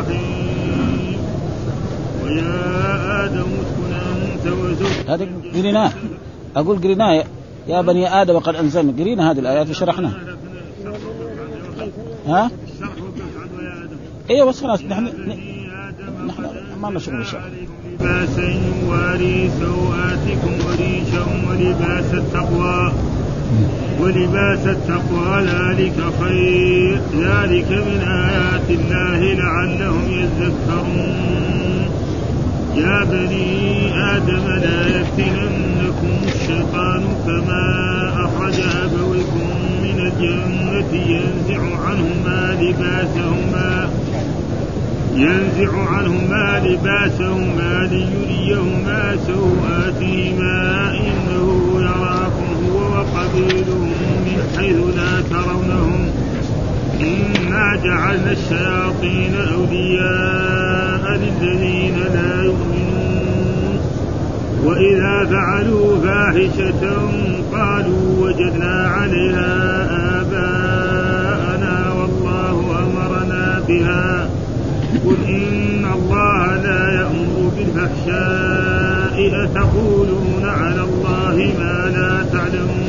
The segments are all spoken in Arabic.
الرحيم. ويا آدم اسكن أنت وزوجك هذه قريناه أقول قريناه يا بني آدم قد أنزلنا قرينا هذه الآيات وشرحناها ها؟ آدم. أيوه بس خلاص نحن آدم نحن ما لنا شغل بالشرح لباسا يواري سوآتكم وريشا ولباس التقوى. ولباس التقوى ذلك خير. ذلك من آيات الله لعلهم يذكرون. يا بني آدم لا يفتننكم الشيطان كما أخرج أبويكم من الجنة. ينزع عنهما لباسهما ينزع عنهما لباسهما ليريهما سوآتهما إنه يراكم هو وقبيله من حيث لا ترونهم. إنا جعلنا الشياطين أولياء للذين لا يؤمنون. وإذا فعلوا فاحشة قالوا وجدنا عليها آباءنا والله أمرنا بها. قل إن الله لا يأمر بالفحشاء. أتقولون على الله ما لا تعلمون؟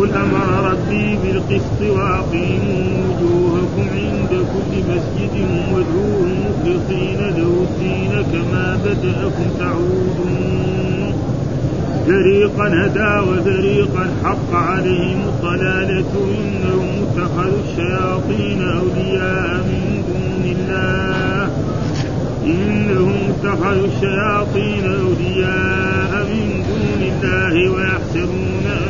قل أمر ربي بالقسط وأقيموا وجوهكم عند كل مسجد وادعوه مخلصين له الدين كما بدأكم تعودون. فريقا هدى وفريقا حق عليهم الضلالة إنهم اتخذوا الشياطين أولياء من دون الله. إنهم اتخذوا الشياطين أولياء من دون الله ويحسبون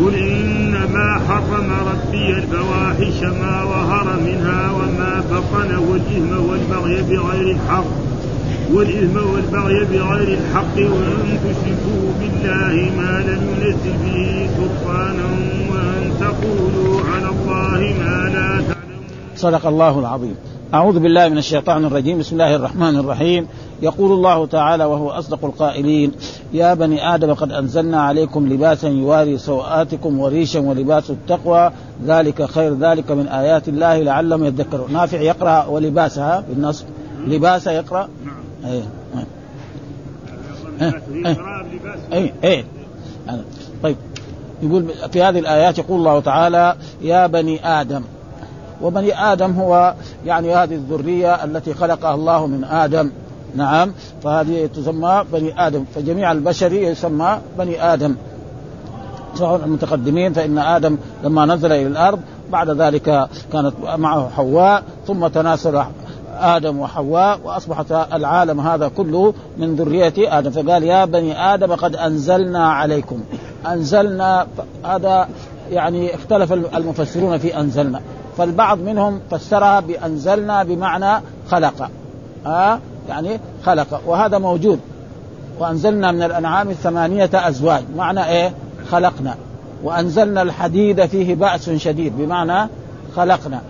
قل إنما حرم ربي الفواحش ما ظهر منها وما بطن والإثم والبغي بغير الحق. والإثم والبغي بغير الحق وأن تشركوا بالله ما لم ينزل به سلطانا وأن تقولوا على الله ما لا تعلمون. صدق الله العظيم. أعوذ بالله من الشيطان الرجيم. بسم الله الرحمن الرحيم. يقول الله تعالى وهو أصدق القائلين يا بني آدم قد أنزلنا عليكم لباسا يواري سوآتكم وريشا ولباس التقوى. ذلك خير ذلك من آيات الله لعلهم يذكرون. نافع يقرأ ولباسها بالنصب. لباسها يقرأ؟ نعم. أي قراءة بلباس اي اي طيب. يقول في هذه الآيات يقول الله تعالى يا بني آدم. وبني آدم هو يعني هذه الذرية التي خلقها الله من آدم. نعم. فهذه تسمى بني آدم. فجميع البشر يسمى بني آدم. سواء المتقدمين فإن آدم لما نزل إلى الأرض بعد ذلك كانت معه حواء ثم تناسل آدم وحواء وأصبحت العالم هذا كله من ذرية آدم. فقال يا بني آدم قد أنزلنا عليكم. أنزلنا هذا يعني اختلف المفسرون في أنزلنا. فالبعض منهم فسرها بأنزلنا بمعنى خلق. آه؟ يعني خلق. وهذا موجود. وأنزلنا من الأنعام ثمانيه أزواج. معنى إيه؟ خلقنا. وأنزلنا الحديد فيه بأس شديد. بمعنى خلقنا.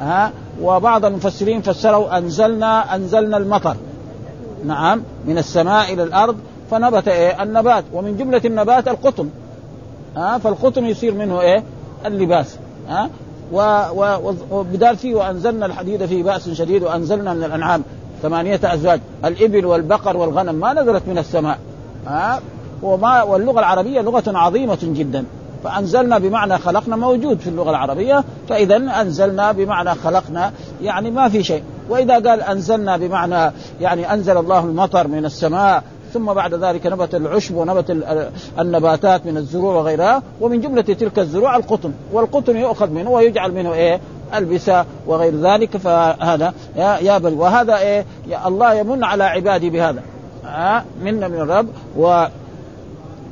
ها وبعض المفسرين فسروا أنزلنا أنزلنا المطر. نعم. من السماء إلى الأرض. فنبت إيه؟ النبات. ومن جملة النبات القطن. ها فالقطن يصير منه إيه؟ اللباس. ها و وبدال فيه وأنزلنا الحديد فيه بأس شديد وأنزلنا من الأنعام ثمانية أزواج. الإبل والبقر والغنم ما نزلت من السماء. ها وما واللغة العربية لغة عظيمة جدا. فأنزلنا بمعنى خلقنا موجود في اللغة العربية فاذا أنزلنا بمعنى خلقنا يعني ما في شيء. وإذا قال أنزلنا بمعنى يعني أنزل الله المطر من السماء ثم بعد ذلك نبت العشب ونبت النباتات من الزروع وغيرها ومن جملة تلك الزروع القطن. والقطن يؤخذ منه ويجعل منه إيه؟ ألبسة وغير ذلك فهذا يا بل وهذا إيه؟ يا الله يمن على عبادي بهذا. ها منا من الرب و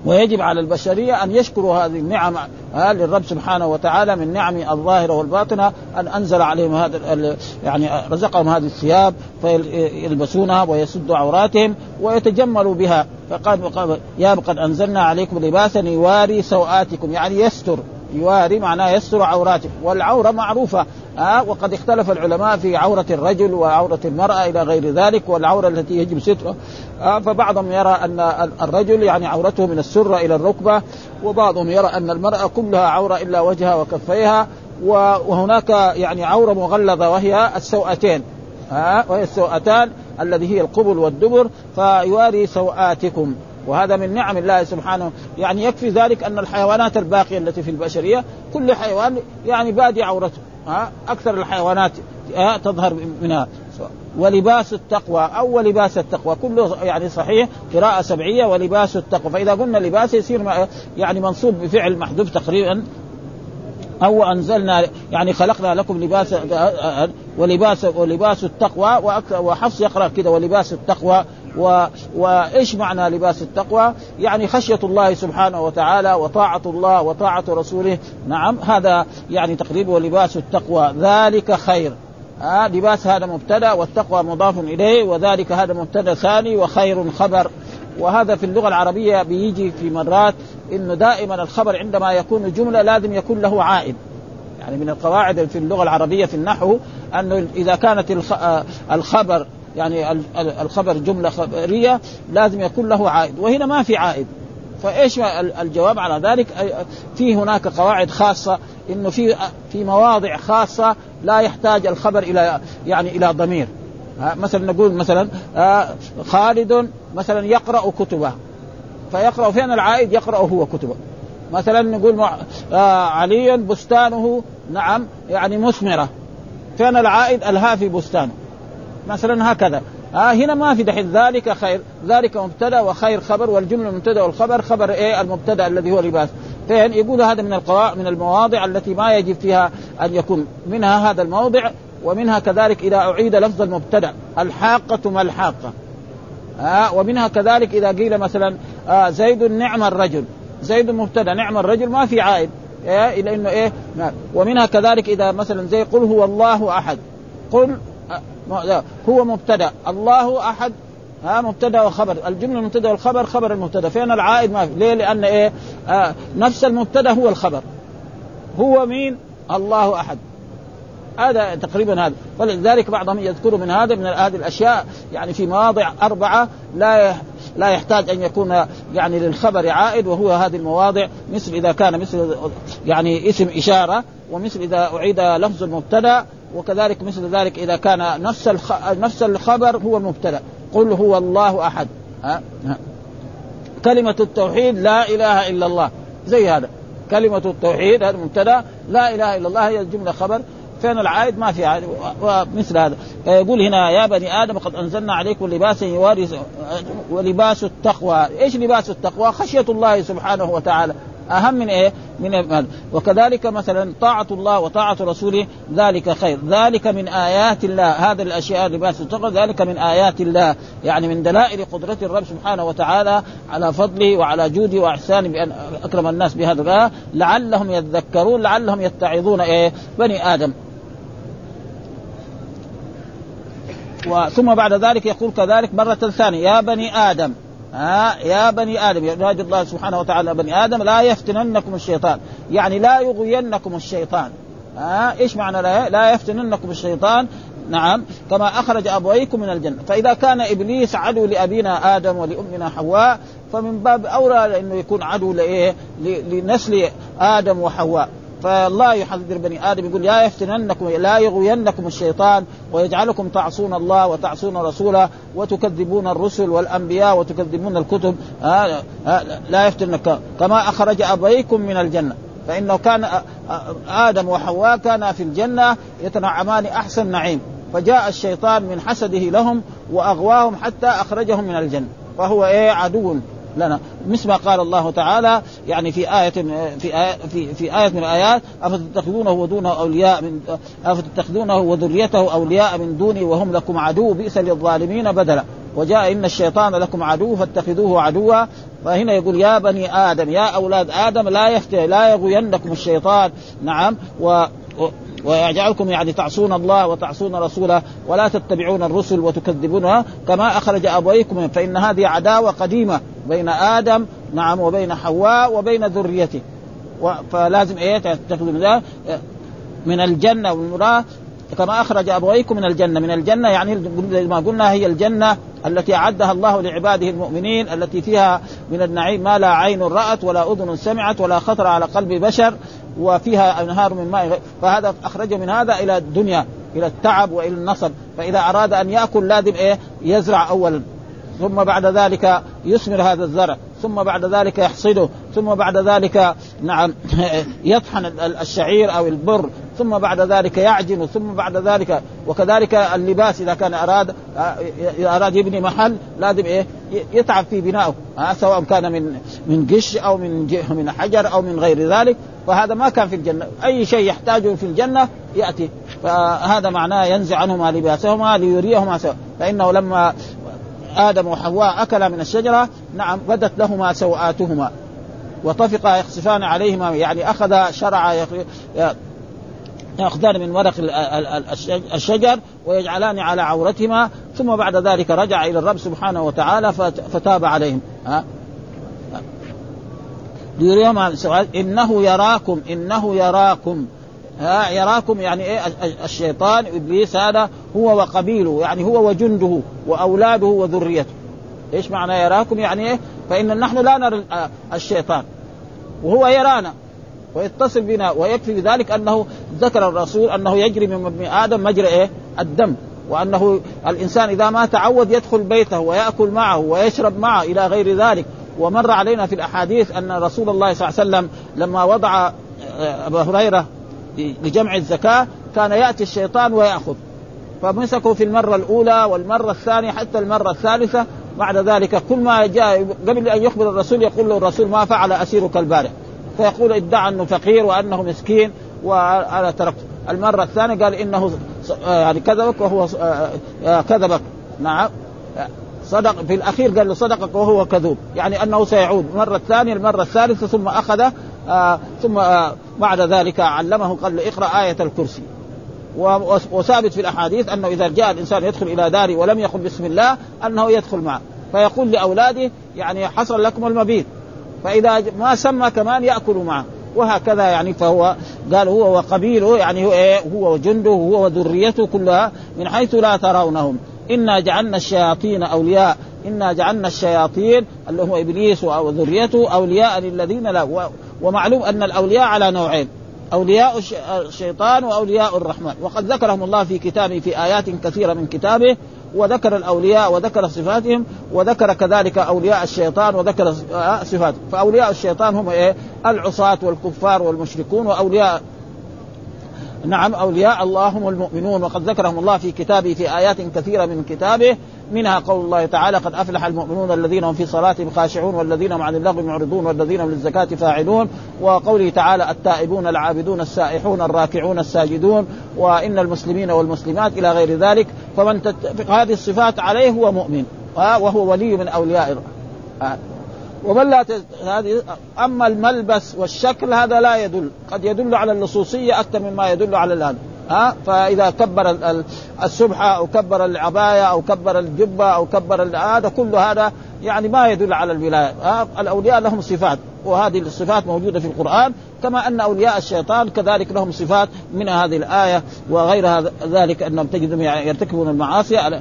ويجب على البشرية أن يشكروا هذه النعم للرب سبحانه وتعالى من نعم الظاهرة والباطنة أن أنزل عليهم هذا يعني رزقهم هذه الثياب فيلبسونها ويسد عوراتهم ويتجملوا بها. فقال يا قد أنزلنا عليكم لباسا يواري سوآتكم يعني يستر. يواري معناه يستر عوراتكم والعورة معروفة آه وقد اختلف العلماء في عورة الرجل وعورة المرأة إلى غير ذلك والعورة التي يجب سترها. آه فبعضهم يرى أن الرجل يعني عورته من السرة إلى الركبة وبعضهم يرى أن المرأة كلها عورة إلا وجهها وكفيها وهناك يعني عورة مغلظة وهي السوأتين ها وهي السوأتان الذي هي القبل والدبر فيواري سوآتكم وهذا من نعم الله سبحانه. يعني يكفي ذلك أن الحيوانات الباقية التي في البشرية كل حيوان يعني بادي عورته ها؟ أكثر الحيوانات تظهر منها. ولباس التقوى أو ولباس التقوى كله يعني صحيح قراءة سبعية ولباس التقوى. فإذا قلنا لباس يصير يعني منصوب بفعل محذوف تقريبا. أو أنزلنا يعني خلقنا لكم لباس ولباس ولباس التقوى وحفص يقرأ كده ولباس التقوى و... وإيش معنى لباس التقوى؟ يعني خشية الله سبحانه وتعالى وطاعة الله وطاعة رسوله، نعم هذا يعني تقريبا ولباس التقوى ذلك خير. آه لباس هذا مبتدأ والتقوى مضاف إليه وذلك هذا مبتدأ ثاني وخير خبر وهذا في اللغة العربية بيجي في مرات إنه دائما الخبر عندما يكون جملة لازم يكون له عائد. يعني من القواعد في اللغة العربية في النحو أنه إذا كانت الخبر يعني الخبر جملة خبرية لازم يكون له عائد. وهنا ما في عائد. فإيش الجواب على ذلك؟ في هناك قواعد خاصة إنه في في مواضع خاصة لا يحتاج الخبر إلى يعني إلى ضمير. مثلا نقول مثلا خالد مثلا يقرأ كتبه. فيقرأ فين العائد يقرا هو كتبه. مثلا نقول علي بستانه نعم يعني مثمرة. فين العائد الها في بستانه. مثلا هكذا. آه هنا ما في دحين ذلك خير ذلك مبتدأ وخير خبر والجملة المبتدأ والخبر خبر إيه؟ المبتدأ الذي هو لباس. فين؟ يقول هذا من القواعد من المواضع التي ما يجب فيها أن يكون. منها هذا الموضع ومنها كذلك إذا أعيد لفظ المبتدأ. الحاقة ما الحاقة. آه ومنها كذلك إذا قيل مثلا آه زيد نعم الرجل. زيد مبتدأ نعم الرجل ما في عائد. إيه؟ إلى إنه إيه؟ ومنها كذلك إذا مثلا زي قل هو الله أحد. قل هو مبتدأ. الله أحد. ها مبتدأ وخبر الجملة المبتدأ والخبر خبر المبتدأ. فين العائد؟ ما في. ليه؟ لأن إيه؟ آه نفس المبتدأ هو الخبر. هو مين؟ الله أحد. هذا تقريبا هذا. ولذلك بعضهم يذكر من هذا من هذه الأشياء يعني في مواضع أربعة لا لا يحتاج أن يكون يعني للخبر عائد وهو هذه المواضع مثل إذا كان مثل يعني اسم إشارة ومثل إذا أعيد لفظ المبتدأ وكذلك مثل ذلك إذا كان نفس. نفس الخبر هو المبتدأ. قل هو الله أحد. ها؟ كلمة التوحيد لا إله إلا الله. زي هذا. كلمة التوحيد هذا مبتدا لا إله إلا الله هي الجملة خبر. فين العائد؟ ما في عائد. ومثل هذا. يقول هنا يا بني آدم قد أنزلنا عليكم لباسا يواري ولباس التقوى. إيش لباس التقوى؟ خشية الله سبحانه وتعالى. أهم من إيه؟ من هذا وكذلك مثلا طاعة الله وطاعة رسوله ذلك خير. ذلك من آيات الله. هذه الأشياء لباس التقوى ذلك من آيات الله. يعني من دلائل قدرة الرب سبحانه وتعالى على فضله وعلى جوده وإحسانه بأن أكرم الناس بهذا لعلهم يذكرون لعلهم يتعظون. إيه؟ بني آدم. وثم بعد ذلك يقول كذلك مرة ثانية يا بني آدم ها يا بني آدم ينادي الله سبحانه وتعالى بني آدم لا يفتننكم الشيطان. يعني لا يغوينكم الشيطان. ها إيش معنى لا, لا يفتننكم الشيطان؟ نعم كما أخرج أبويكم من الجنة. فإذا كان إبليس عدو لأبينا آدم ولأمنا حواء فمن باب أولى إنه يكون عدو لإيه؟ لنسل آدم وحواء. فالله يحذر بني آدم يقول لا يفتننكم لا يغوينكم الشيطان ويجعلكم تعصون الله وتعصون رسوله وتكذبون الرسل والأنبياء وتكذبون الكتب. آه آه لا يفتنك. كما أخرج ابويكم من الجنة. فإنه كان آدم وحواء كانا في الجنة يتنعمان أحسن نعيم. فجاء الشيطان من حسده لهم وأغواهم حتى أخرجهم من الجنة. فهو إيه؟ عدو. لنا. مثل ما قال الله تعالى يعني في آية في آية في, في آية من الآيات أفتتخذونه ودونه أولياء من أفتتخذونه وذريته أولياء من دوني وهم لكم عدو بئس للظالمين بدلا. وجاء إن الشيطان لكم عدو فاتخذوه عدوا. فهنا يقول يا بني آدم يا أولاد آدم لا يفتح لا يغوينكم الشيطان. نعم و ويجعلكم يعني تعصون الله وتعصون رسوله ولا تتبعون الرسل وتكذبونها كما أخرج أبويكم فإن هذه عداوة قديمة بين آدم نعم وبين حواء وبين ذريته. فلازم إيه؟ تاخذوا من من الجنة والمراه كما أخرج أبويكم من الجنة. من الجنة يعني ما قلنا هي الجنة التي أعدها الله لعباده المؤمنين التي فيها من النعيم ما لا عين رأت ولا أذن سمعت ولا خطر على قلب بشر. وفيها أنهار من ماء فهذا اخرجه من هذا إلى الدنيا إلى التعب وإلى النصب فإذا أراد أن يأكل لازم إيه؟ يزرع اولا. ثم بعد ذلك يثمر هذا الزرع ثم بعد ذلك يحصده ثم بعد ذلك نعم يطحن الشعير أو البر ثم بعد ذلك يعجن ثم بعد ذلك وكذلك اللباس إذا كان أراد إذا أراد يبني محل لازم إيه؟ يتعب في بنائه سواء كان من من قش أو من من حجر أو من غير ذلك فهذا ما كان في الجنة أي شيء يحتاجه في الجنة يأتي فهذا معناه ينزع عنهما لباسهما ليريهما سوء فإنه لما آدم وحواء أكلا من الشجرة نعم بدت لهما سوآتهما وطفقا يخصفان عليهما يعني أخذ شرع يأخذان من ورق الشجر ويجعلان على عورتهما ثم بعد ذلك رجع إلى الرب سبحانه وتعالى فتاب عليهم. ها؟ ليريهم إنه يراكم إنه يراكم. ها؟ يراكم يعني إيه؟ الشيطان إبليس هذا هو وقبيله يعني هو وجنده وأولاده وذريته. إيش معنى يراكم؟ يعني إيه؟ فإن نحن لا نرى الشيطان. وهو يرانا. ويتصل بنا ويكفي بذلك أنه ذكر الرسول أنه يجري من ابن آدم مجرى إيه؟ الدم وأنه الإنسان إذا ما تعود يدخل بيته ويأكل معه ويشرب معه إلى غير ذلك. ومر علينا في الأحاديث أن رسول الله صلى الله عليه وسلم لما وضع آه، أبا هريرة لجمع الزكاة كان يأتي الشيطان ويأخذ. فمسكوا في المرة الأولى والمرة الثانية حتى المرة الثالثة. بعد ذلك كل ما جاء قبل أن يخبر الرسول يقول له الرسول ما فعل أسيرك البارح. فيقول ادعى انه فقير وانه مسكين وأنا تركته المرة الثانية قال إنه آه، يعني كذبك وهو آه، آه، كذبك. نعم. صدق في الأخير قال له صدقك وهو كذوب. يعني أنه سيعود. المرة الثانية المرة الثالثة ثم أخذ آه ثم آه بعد ذلك علمه قال له اقرأ آية الكرسي. وثابت في الأحاديث أنه إذا جاء الإنسان يدخل إلى داره ولم يقل بسم الله أنه يدخل معه. فيقول لأولاده يعني حصل لكم المبيت. فإذا ما سمى كمان ياكلوا معه. وهكذا يعني فهو قال هو وقبيله يعني هو إيه؟ هو وجنده هو وذريته كلها من حيث لا ترونهم. إنا جعلنا الشياطين أولياء. إنا جعلنا الشياطين اللي هو إبليس وذريته أولياء للذين لا. ومعلوم أن الأولياء على نوعين. أولياء الشيطان وأولياء الرحمن. وقد ذكرهم الله في كتابه في آيات كثيرة من كتابه. وذكر الأولياء وذكر صفاتهم وذكر كذلك أولياء الشيطان وذكر صفاتهم فأولياء الشيطان هم إيه؟ العصاة والكفار والمشركون وأولياء نعم أولياء الله هم المؤمنون. وقد ذكرهم الله في كتابه في آيات كثيرة من كتابه. منها قول الله تعالى قد أفلح المؤمنون الذين هم في صلاتهم خاشعون والذين هم عن اللغو معرضون والذين هم للزكاة فاعلون وقوله تعالى التائبون العابدون السائحون الراكعون الساجدون وإن المسلمين والمسلمات إلى غير ذلك. فمن تتفق هذه الصفات عليه هو مؤمن وهو ولي من أولياء ومن لا هذه أما الملبس والشكل هذا لا يدل قد يدل على اللصوصية أكثر مما يدل على الان ها فإذا كبر السبحة أو كبر العباية أو كبر الجبة أو كبر هذا كل هذا يعني ما يدل على الولاية. الأولياء لهم صفات وهذه الصفات موجودة في القرآن كما أن أولياء الشيطان كذلك لهم صفات من هذه الآية وغير ذلك أنهم تجدهم يرتكبون المعاصي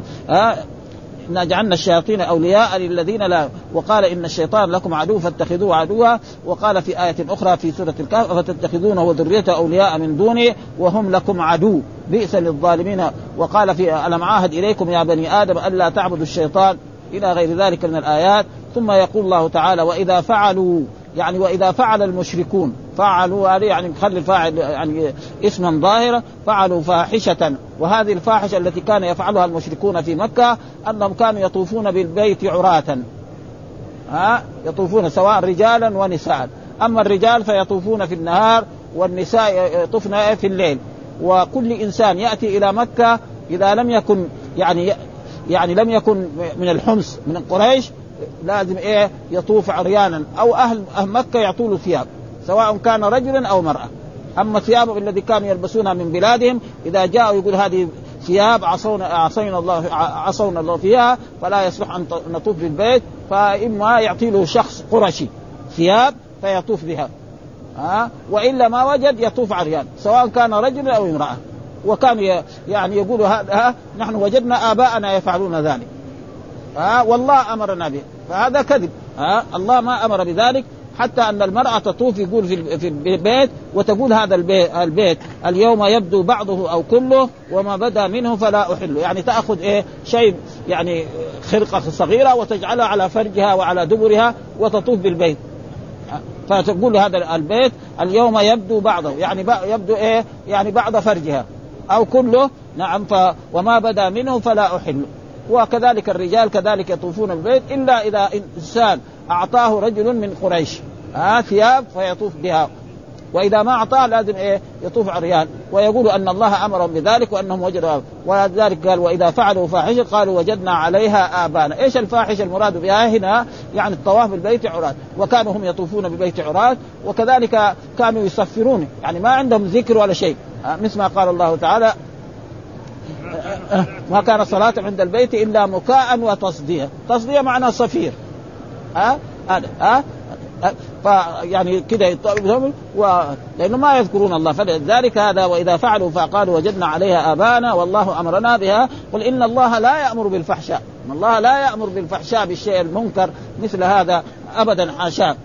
إنا جعلنا الشياطين أولياء للذين لا وقال إن الشيطان لكم عدو فاتخذوه عدوا. وقال في آية أخرى في سورة الكهف فتتخذونه وذريته أولياء من دوني وهم لكم عدو. بئس للظالمين. وقال في ألم عاهد إليكم يا بني آدم ألا تعبدوا الشيطان إلى غير ذلك من الآيات؟ ثم يقول الله تعالى وإذا فعلوا يعني وإذا فعل المشركون فعلوا هذه يعني خلي الفاعل يعني اسما ظاهرا فعلوا فاحشة. وهذه الفاحشة التي كان يفعلها المشركون في مكة أنهم كانوا يطوفون بالبيت عراة. ها؟ يطوفون سواء رجالا ونساء. أما الرجال فيطوفون في النهار والنساء يطوفن في الليل. وكل إنسان يأتي إلى مكة إذا لم يكن يعني يعني لم يكن من الحمص من قريش لازم إيه؟ يطوف عريانا. أو أهل مكة يعطوا له ثياب سواء كان رجلا أو مرأة. أما ثيابهم الذي كانوا يلبسونها من بلادهم إذا جاءوا يقول هذه ثياب عصونا عصينا الله عصونا الله فيها فلا يصلح أن نطوف بالبيت فإما يعطي له شخص قرشي ثياب فيطوف بها. ها؟ وإلا ما وجد يطوف عريان سواء كان رجل أو امرأة. وكان يعني يقول هذا نحن وجدنا آباءنا يفعلون ذلك. ها؟ والله أمرنا به. فهذا كذب. ها؟ الله ما أمر بذلك. حتى أن المرأة تطوف يقول في البيت وتقول هذا البيت, اليوم يبدو بعضه أو كله وما بدا منه فلا احله يعني تأخذ إيه؟ شيء يعني خرقة صغيرة وتجعلها على فرجها وعلى دبرها وتطوف بالبيت. فتقول هذا البيت اليوم يبدو بعضه يعني يبدو إيه؟ يعني بعض فرجها أو كله. نعم ف وما بدا منه فلا احله وكذلك الرجال كذلك يطوفون بالبيت إلا إذا إنسان أعطاه رجل من قريش. ها ثياب فيطوف بها. وإذا ما أعطاه لازم إيه يطوف عريان ويقول أن الله أمرهم بذلك وأنهم وجدوا ولذلك قال وإذا فعلوا فاحشة قالوا وجدنا عليها ابانا، إيش الفاحشة المراد بها؟ هنا؟ يعني الطواف بالبيت عراد، وكانوا هم يطوفون ببيت عراد وكذلك كانوا يصفرون، يعني ما عندهم ذكر ولا شيء، مثل ما قال الله تعالى ما كان صلاة عند البيت إلا مكاء وتصدية. تصدية معنى صفير. ها؟ هذا ها؟ فيعني كده و... لأنه ما يذكرون الله. فلذلك هذا وإذا فعلوا فقالوا وجدنا عليها آبانا والله أمرنا بها. قل إن الله لا يأمر بالفحشاء. إن الله لا يأمر بالفحشاء بالشيء المنكر مثل هذا أبدا حاشاه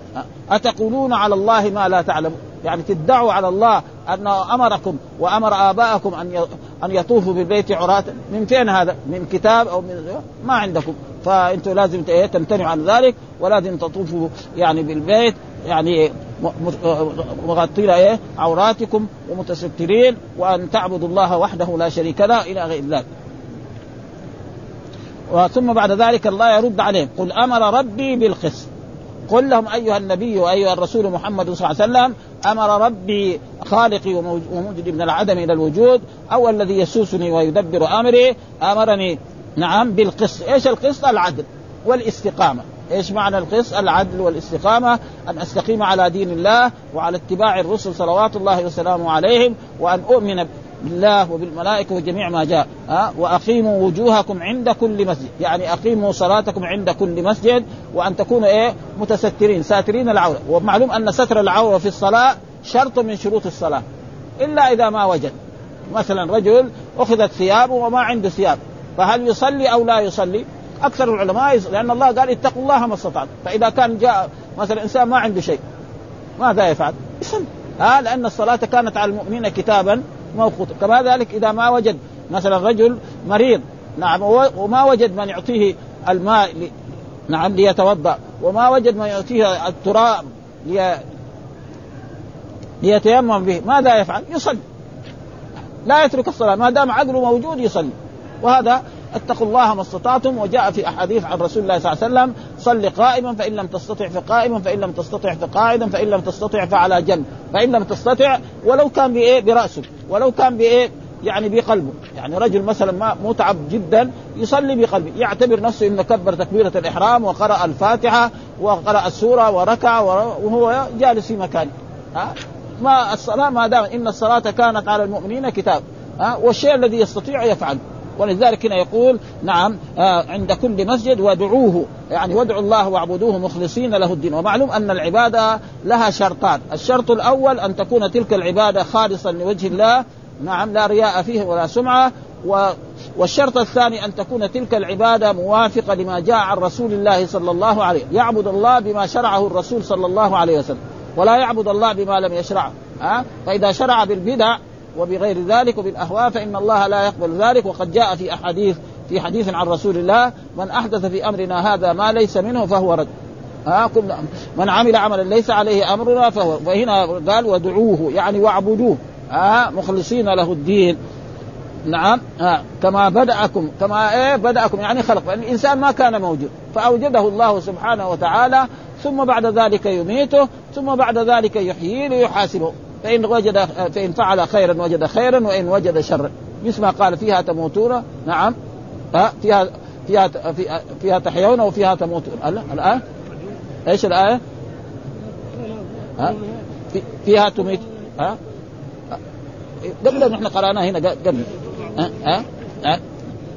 أتقولون على الله ما لا تعلمون؟ يعني تدعوا على الله أنه أمركم وأمر آباءكم أن أن يطوفوا بالبيت عراة. من فين هذا؟ من كتاب أو من ما عندكم. فانتم لازم تمتنعوا عن ذلك. ولازم تطوفوا يعني بالبيت يعني مغطين إيه عوراتكم ومتسترين وأن تعبدوا الله وحده لا شريك له إلى غير ذلك. ثم بعد ذلك الله يرد عليهم قل أمر ربي بالقسط. قل لهم أيها النبي وأيها الرسول محمد صلى الله عليه وسلم أمر ربي خالقي وموجدي من العدم إلى الوجود أو الذي يسوسني ويدبر أمري أمرني نعم بالقسط، إيش القسط؟ العدل والاستقامة، إيش معنى القسط؟ العدل والاستقامة أن أستقيم على دين الله وعلى اتباع الرسل صلوات الله وسلامه عليهم وأن أؤمن بالله وبالملائكة وجميع ما جاء ها؟ وأقيموا وجوهكم عند كل مسجد يعني أقيموا صلاتكم عند كل مسجد وأن تكونوا إيه؟ متسترين ساترين العورة. ومعلوم أن ستر العورة في الصلاة شرط من شروط الصلاة. إلا إذا ما وجد. مثلا رجل أخذت ثيابه وما عنده ثياب فهل يصلي أو لا يصلي؟ أكثر العلماء لأن الله قال اتقوا الله ما استطعتم. فإذا كان جاء مثلا إنسان ما عنده شيء ماذا يفعل؟ يصلي. ها؟ لأن الصلاة كانت على المؤمنين كتابا موقوت كما ذلك إذا ما وجد مثلا رجل مريض نعم وما وجد من يعطيه الماء لي نعم ليتوضأ وما وجد من يعطيه التراب لي ليتيمم به ماذا يفعل؟ يصلي. لا يترك الصلاة ما دام عقله موجود يصلي. وهذا اتقوا الله ما استطعتم وجاء في أحاديث عن رسول الله صلى الله عليه وسلم صل قائما فإن لم تستطع فقائما فإن لم تستطع فقاعدا فإن لم تستطع فعلى جنب فإن لم تستطع ولو كان بإيه؟ براسه ولو كان بإيه؟ يعني بقلبه. يعني رجل مثلا ما متعب جدا يصلي بقلبه يعتبر نفسه انه كبر تكبيرة الإحرام وقرأ الفاتحة وقرأ السورة وركع وهو جالس في مكانه. ها؟ ما الصلاة ما دام إن الصلاة كانت على المؤمنين كتاب. ها؟ والشيء الذي يستطيع يفعل. ولذلك هنا يقول نعم آه عند كل مسجد ودعوه يعني وادعوا الله واعبدوه مخلصين له الدين. ومعلوم أن العبادة لها شرطان الشرط الأول أن تكون تلك العبادة خالصا لوجه الله نعم لا رياء فيه ولا سمعة. و والشرط الثاني أن تكون تلك العبادة موافقة لما جاء عن رسول الله صلى الله عليه يعبد الله بما شرعه الرسول صلى الله عليه وسلم ولا يعبد الله بما لم يشرعه. ها فإذا شرع بالبدع وبغير ذلك وبالاهواء فإن الله لا يقبل ذلك. وقد جاء في احاديث في حديث عن رسول الله من أحدث في أمرنا هذا ما ليس منه فهو رد. ها كل من عمل عملا ليس عليه أمرنا فهو وهنا قال ودعوه يعني واعبدوه. ها مخلصين له الدين. نعم. ها كما بدأكم كما إيه بدأكم يعني خلق. الإنسان ما كان موجود. فأوجده الله سبحانه وتعالى ثم بعد ذلك يميته ثم بعد ذلك يحييه ليحاسبه. فإن وجد فإن فعل خيرا وجد خيرا وإن وجد شرا مثل ما قال فيها تموتون نعم فيها فيها فيها تحيون وفيها تموتون الآية إيش الآية؟ ها؟ فيها تميت ها؟ قبل نحن قرأناها هنا قبل ها؟ ها؟ ها؟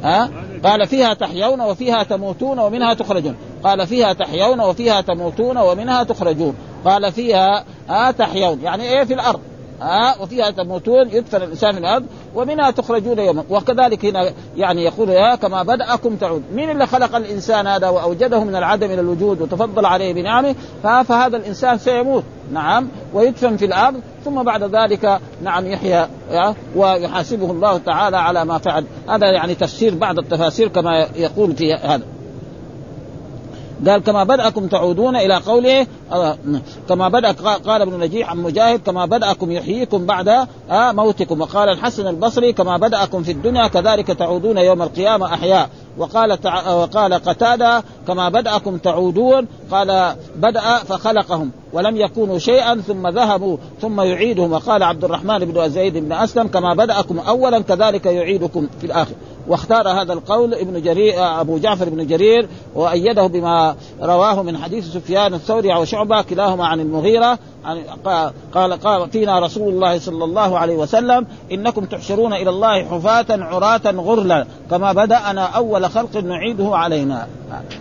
ها؟ قال فيها تحيون وفيها تموتون ومنها تخرجون قال فيها تحيون وفيها تموتون ومنها تخرجون. قال فيها ها تحيون. يعني إيه في الأرض؟ ها وفيها تموتون يدفن الإنسان في الأرض ومنها تخرجون يوما. وكذلك هنا يعني يقول يا كما بدأكم تعود. مين اللي خلق الإنسان هذا وأوجده من العدم إلى الوجود وتفضل عليه بنعمه؟ فهذا الإنسان سيموت. نعم ويدفن في الأرض ثم بعد ذلك نعم يحيى ويحاسبه الله تعالى على ما فعل. هذا يعني تفسير بعض التفاسير كما يقول في هذا. قال كما بدأكم تعودون إلى قوله آه، كما بدأ قال ابن نجيح عن مجاهد كما بدأكم يحييكم بعد آه، موتكم. وقال الحسن البصري كما بدأكم في الدنيا كذلك تعودون يوم القيامة أحياء. وقال تع... وقال قتادة كما بدأكم تعودون قال بدأ فخلقهم ولم يكونوا شيئا ثم ذهبوا ثم يعيدهم. وقال عبد الرحمن بن زيد بن أسلم كما بدأكم أولا كذلك يعيدكم في الآخر. واختار هذا القول ابن جرير أبو جعفر بن جرير وأيده بما رواه من حديث سفيان الثوري وشعبه كلاهما عن المغيرة عن قال قال فينا رسول الله صلى الله عليه وسلم إنكم تحشرون إلى الله حفاة عراة غرلا كما بدأنا أول خلق نعيده علينا.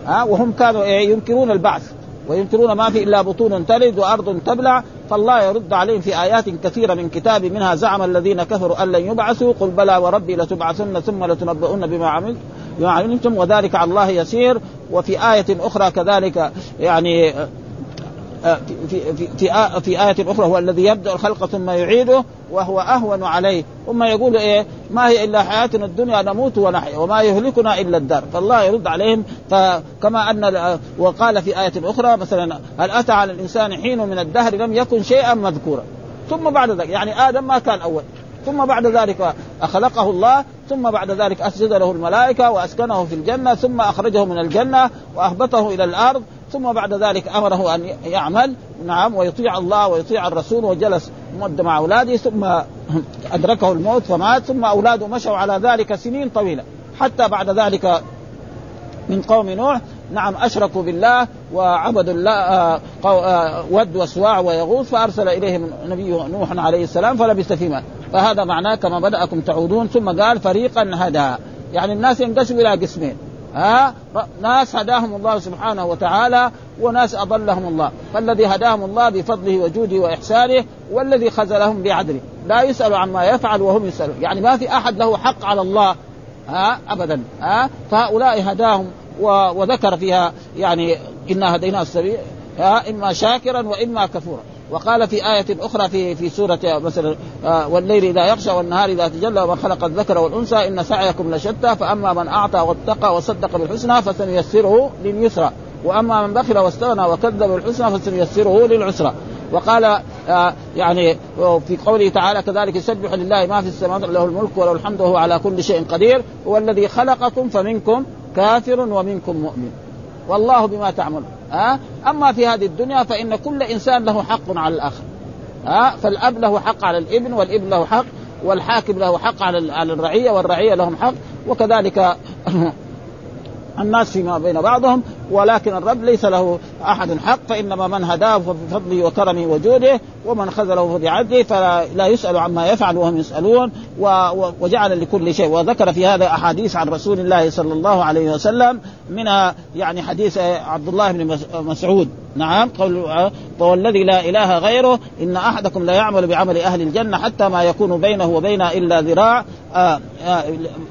ها وهم كانوا إيه ينكرون البعث. وينكرون ما في إلا بطون تلد وأرض تبلع فالله يرد عليهم في آيات كثيرة من كتاب منها زعم الذين كفروا أن لن يبعثوا قل بلى وربي لتبعثن ثم لتنبؤن بما عملت بما وذلك على الله يسير. وفي آية أخرى كذلك يعني في في في في آية أخرى هو الذي يبدأ الخلق ثم يعيده وهو أهون عليه. ثم يقول إيه؟ ما هي إلا حياتنا الدنيا نموت ونحيا وما يهلكنا إلا الدار. فالله يرد عليهم. فكما أن وقال في آية أخرى مثلا هل أتى على الإنسان حين من الدهر لم يكن شيئا مذكورا؟ ثم بعد ذلك يعني آدم ما كان أول. ثم بعد ذلك خلقه الله ثم بعد ذلك أسجد له الملائكة وأسكنه في الجنة ثم أخرجه من الجنة وأهبطه إلى الأرض. ثم بعد ذلك أمره أن يعمل نعم ويطيع الله ويطيع الرسول وجلس مده مع أولاده ثم أدركه الموت فمات ثم أولاده مشوا على ذلك سنين طويلة. حتى بعد ذلك من قوم نوح نعم أشركوا بالله وعبدوا الله آه، آه، ود وسواع ويغوث فأرسل إليهم نبي نوح عليه السلام فلبث فيما فهذا معناه كما بدأكم تعودون ثم قال فريقا هدى. يعني الناس ينقسموا إلى قسمين. ها؟ ناس هداهم الله سبحانه وتعالى وناس أضلهم الله. فالذي هداهم الله بفضله وجوده وإحسانه والذي خذلهم بعدله. لا يسأل عما يفعل وهم يسألون. يعني ما في أحد له حق على الله ها؟ ابدا ها؟ فهؤلاء هداهم وذكر فيها يعني إنا هديناه السبيل ها؟ إما شاكرا وإما كفورا. وقال في آية أخرى في في سورة مثلا آه والليل إذا يغشى والنهار إذا تجلى وما خلق الذكر والأنثى إن سعيكم لشتى فأما من أعطى واتقى وصدق بالحسنى فسنيسره لليسرى. وأما من بخل واستغنى وكذب بالحسنى فسنيسره للعسرى. وقال آه يعني في قوله تعالى كذلك يسبح لله ما في السماوات له الملك وله الحمد وهو على كل شيء قدير هو الذي خلقكم فمنكم كافر ومنكم مؤمن. والله بما تعملون. ها؟ أما في هذه الدنيا فإن كل إنسان له حق على الآخر. ها؟ فالأب له حق على الإبن والإبن له حق والحاكم له حق على على الرعية والرعية لهم حق. وكذلك الناس فيما بين بعضهم ولكن الرب ليس له أحد حق فإنما من هداه فبفضله وكرمه وجوده ومن خذله فبعدله فلا يسأل عما يفعل وهم يسألون وجعل لكل شيء. وذكر في هذا أحاديث عن رسول الله صلى الله عليه وسلم منها يعني حديث عبد الله بن مسعود. نعم قول والذي لا إله غيره إن أحدكم لا يعمل بعمل أهل الجنة حتى ما يكون بينه وبينها إلا ذراع آه آه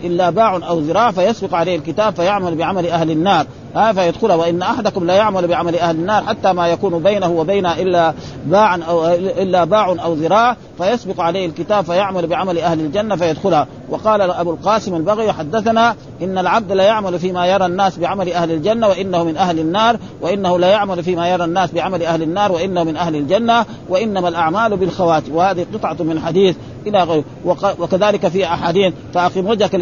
إلا باع أو ذراع فيسبق عليه الكتاب فيعمل بعمل أهل النار. ها فيدخلها وإن أحدكم لا يعمل بعمل أهل النار حتى ما يكون بينه وبينها إلا باع أو إلا باع أو ذراع فيسبق عليه الكتاب فيعمل بعمل أهل الجنة فيدخلها. وقال أبو القاسم البغي حدثنا إن العبد لا يعمل فيما يرى الناس بعمل أهل الجنة وإنه من أهل النار وإنه لا يعمل فيما يرى الناس بعمل أهل النار وإنه من أهل الجنة وإنما الأعمال بالخواتم. وهذه قطعة من حديث إلى غيره وكذلك في أحاديث فأقم وجهك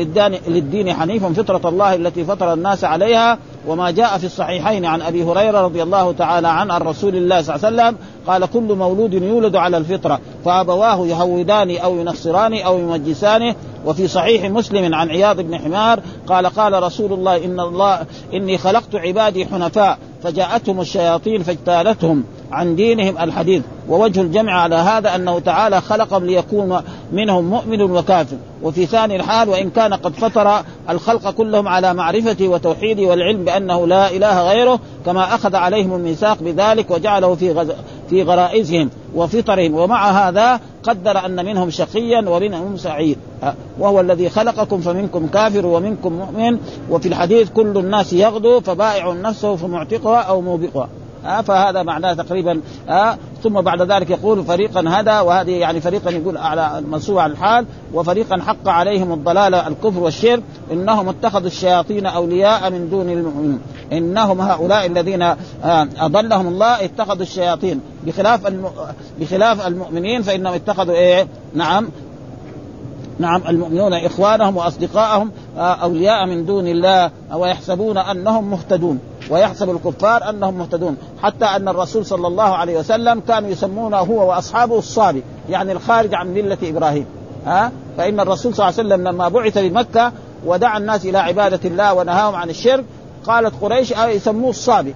للدين حنيفا فطرة الله التي فطر الناس عليها. وما جاء في الصحيحين عن أبي هريرة رضي الله تعالى عنه عن رسول الله صلى الله عليه وسلم قال كل مولود يولد على الفطرة فأبواه يهودان أو ينصران أو يمجسان وفي صحيح مسلم عن عياض بن حمار قال قال رسول الله إن الله إني خلقت عبادي حنفاء. فجاءتهم الشياطين فاجتالتهم عن دينهم الحديث. ووجه الجمع على هذا أنه تعالى خلقهم ليكون منهم مؤمن وكافر. وفي ثاني الحال وإن كان قد فطر الخلق كلهم على معرفته وتوحيده والعلم بأنه لا إله غيره كما أخذ عليهم الميثاق بذلك وجعله في غز... في غرائزهم وفطرهم. ومع هذا قدر أن منهم شقيا ومنهم سعيد. وهو الذي خلقكم فمنكم كافر ومنكم مؤمن. وفي الحديث كل الناس يغدو فبائع نفسه أو موبقها آه فهذا معناه تقريبا آه ثم بعد ذلك يقول فريقا هدى وهذه يعني فريقا يقول على منصوب على الحال وفريقا حق عليهم الضلال الكفر والشرك إنهم اتخذوا الشياطين أولياء من دون المؤمنين. إنهم هؤلاء الذين آه أضلهم الله اتخذوا الشياطين. بخلاف الم... بخلاف المؤمنين فإنهم اتخذوا إيه؟ نعم. نعم المؤمنون إخوانهم واصدقائهم أولياء من دون الله ويحسبون أنهم مهتدون. ويحسب الكفار أنهم مهتدون حتى أن الرسول صلى الله عليه وسلم كانوا يسمونه هو وأصحابه الصابي يعني الخارج عن ملة إبراهيم. ها؟ فإن الرسول صلى الله عليه وسلم لما بعث لمكه ودعا الناس إلى عبادة الله ونهاهم عن الشرك قالت قريش يسموه الصابي؟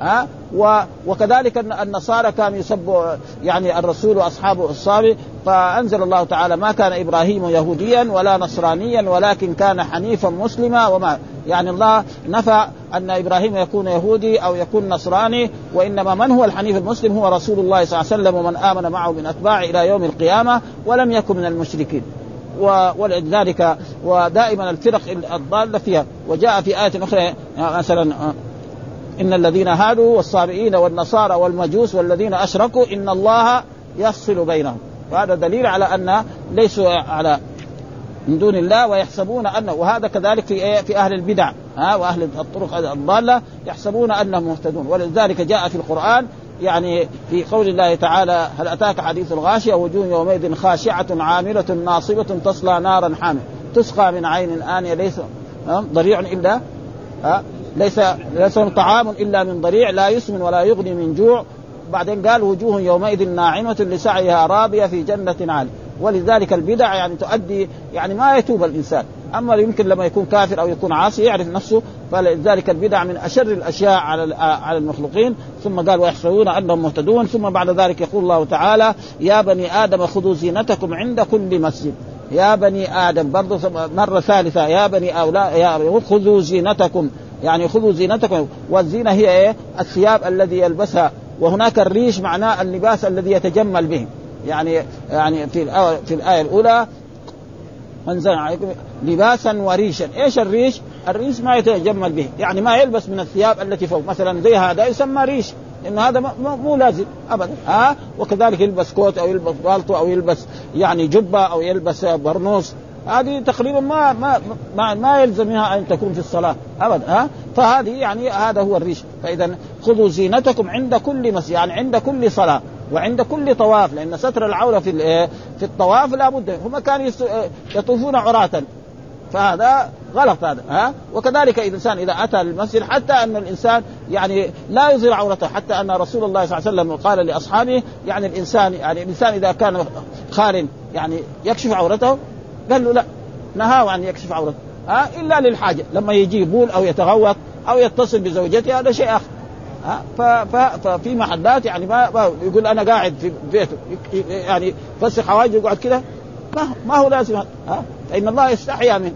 ها؟ و وكذلك النصارى كانوا يسبوا يعني الرسول وأصحابه الصابي فأنزل الله تعالى ما كان إبراهيم يهوديا ولا نصرانيا ولكن كان حنيفا مسلما وما يعني الله نفى أن إبراهيم يكون يهودي أو يكون نصراني وإنما من هو الحنيف المسلم؟ هو رسول الله صلى الله عليه وسلم ومن آمن معه من أتباعه إلى يوم القيامة ولم يكن من المشركين. ولذلك ودائما الفرق الضالة فيها. وجاء في آية أخرى مثلا إن الذين هادوا والصابئين والنصارى والمجوس والذين أشركوا إن الله يفصل بينهم. وهذا دليل على أن ليسوا على من دون الله ويحسبون انه وهذا كذلك في إيه؟ في أهل البدع. ها وأهل الطرق الضالة يحسبون أنهم مهتدون. ولذلك جاء في القرآن يعني في قول الله تعالى هل أتاك حديث الغاشية؟ وجوه يومئذ خاشعة عاملة ناصبة تصلى نارا حاميه تسقى من عين آنية ليس ضريع إلا ها ليس ليس طعام إلا من ضريع لا يسمن ولا يغني من جوع. بعدين قال وجوه يومئذ ناعمة لسعيها راضية في جنة عاليه ولذلك البدع يعني تؤدي يعني ما يتوب الإنسان. أما يمكن لما يكون كافر أو يكون عاصي يعرف نفسه فلذلك البدع من أشر الأشياء على على المخلوقين. ثم قال ويحسبون أنهم مهتدون. ثم بعد ذلك يقول الله تعالى يا بني آدم خذوا زينتكم عند كل مسجد. يا بني آدم برضه مرة ثالثة يا بني أولاد يا خذوا زينتكم. يعني خذوا زينتكم. والزينة هي إيه؟ الثياب الذي يلبسها. وهناك الريش معناه اللباس الذي يتجمل به. يعني يعني في في الآية الأولى أنزل عليكم لباسا وريشا، إيش الريش؟ الريش ما يتجمل به، يعني ما يلبس من الثياب التي فوق، مثلا زي هذا يسمى ريش، لأن هذا مو لازم ابدا، ها؟ وكذلك يلبس كوت أو يلبس بالطو أو يلبس يعني جبة أو يلبس برنوس، هذه تقريبا ما ما ما, يلزمها أن تكون في الصلاة ابدا ها؟ فهذه يعني هذا هو الريش. فاذا خذوا زينتكم عند كل مسجد يعني عند كل صلاة وعند كل طواف لأن ستر العورة في في الطواف لابد هم كانوا يطوفون عراة. فهذا غلط هذا ها؟ وكذلك الإنسان إذا أتى للمسجد حتى أن الإنسان يعني لا يظهر عورته حتى أن رسول الله صلى الله عليه وسلم قال لأصحابه يعني الانسان يعني الإنسان إذا كان خال يعني يكشف عورته قال له لا نهاه عن يكشف عورته. ها إلا للحاجة. لما يجي بول أو يتغوط أو يتصل بزوجته هذا شيء آخر. ها ففي محلات يعني ما, يقول أنا قاعد في بيته. يعني فسخ حواجبه يقعد كده. ما ما هو لازم. ها فإن الله يستحيا منه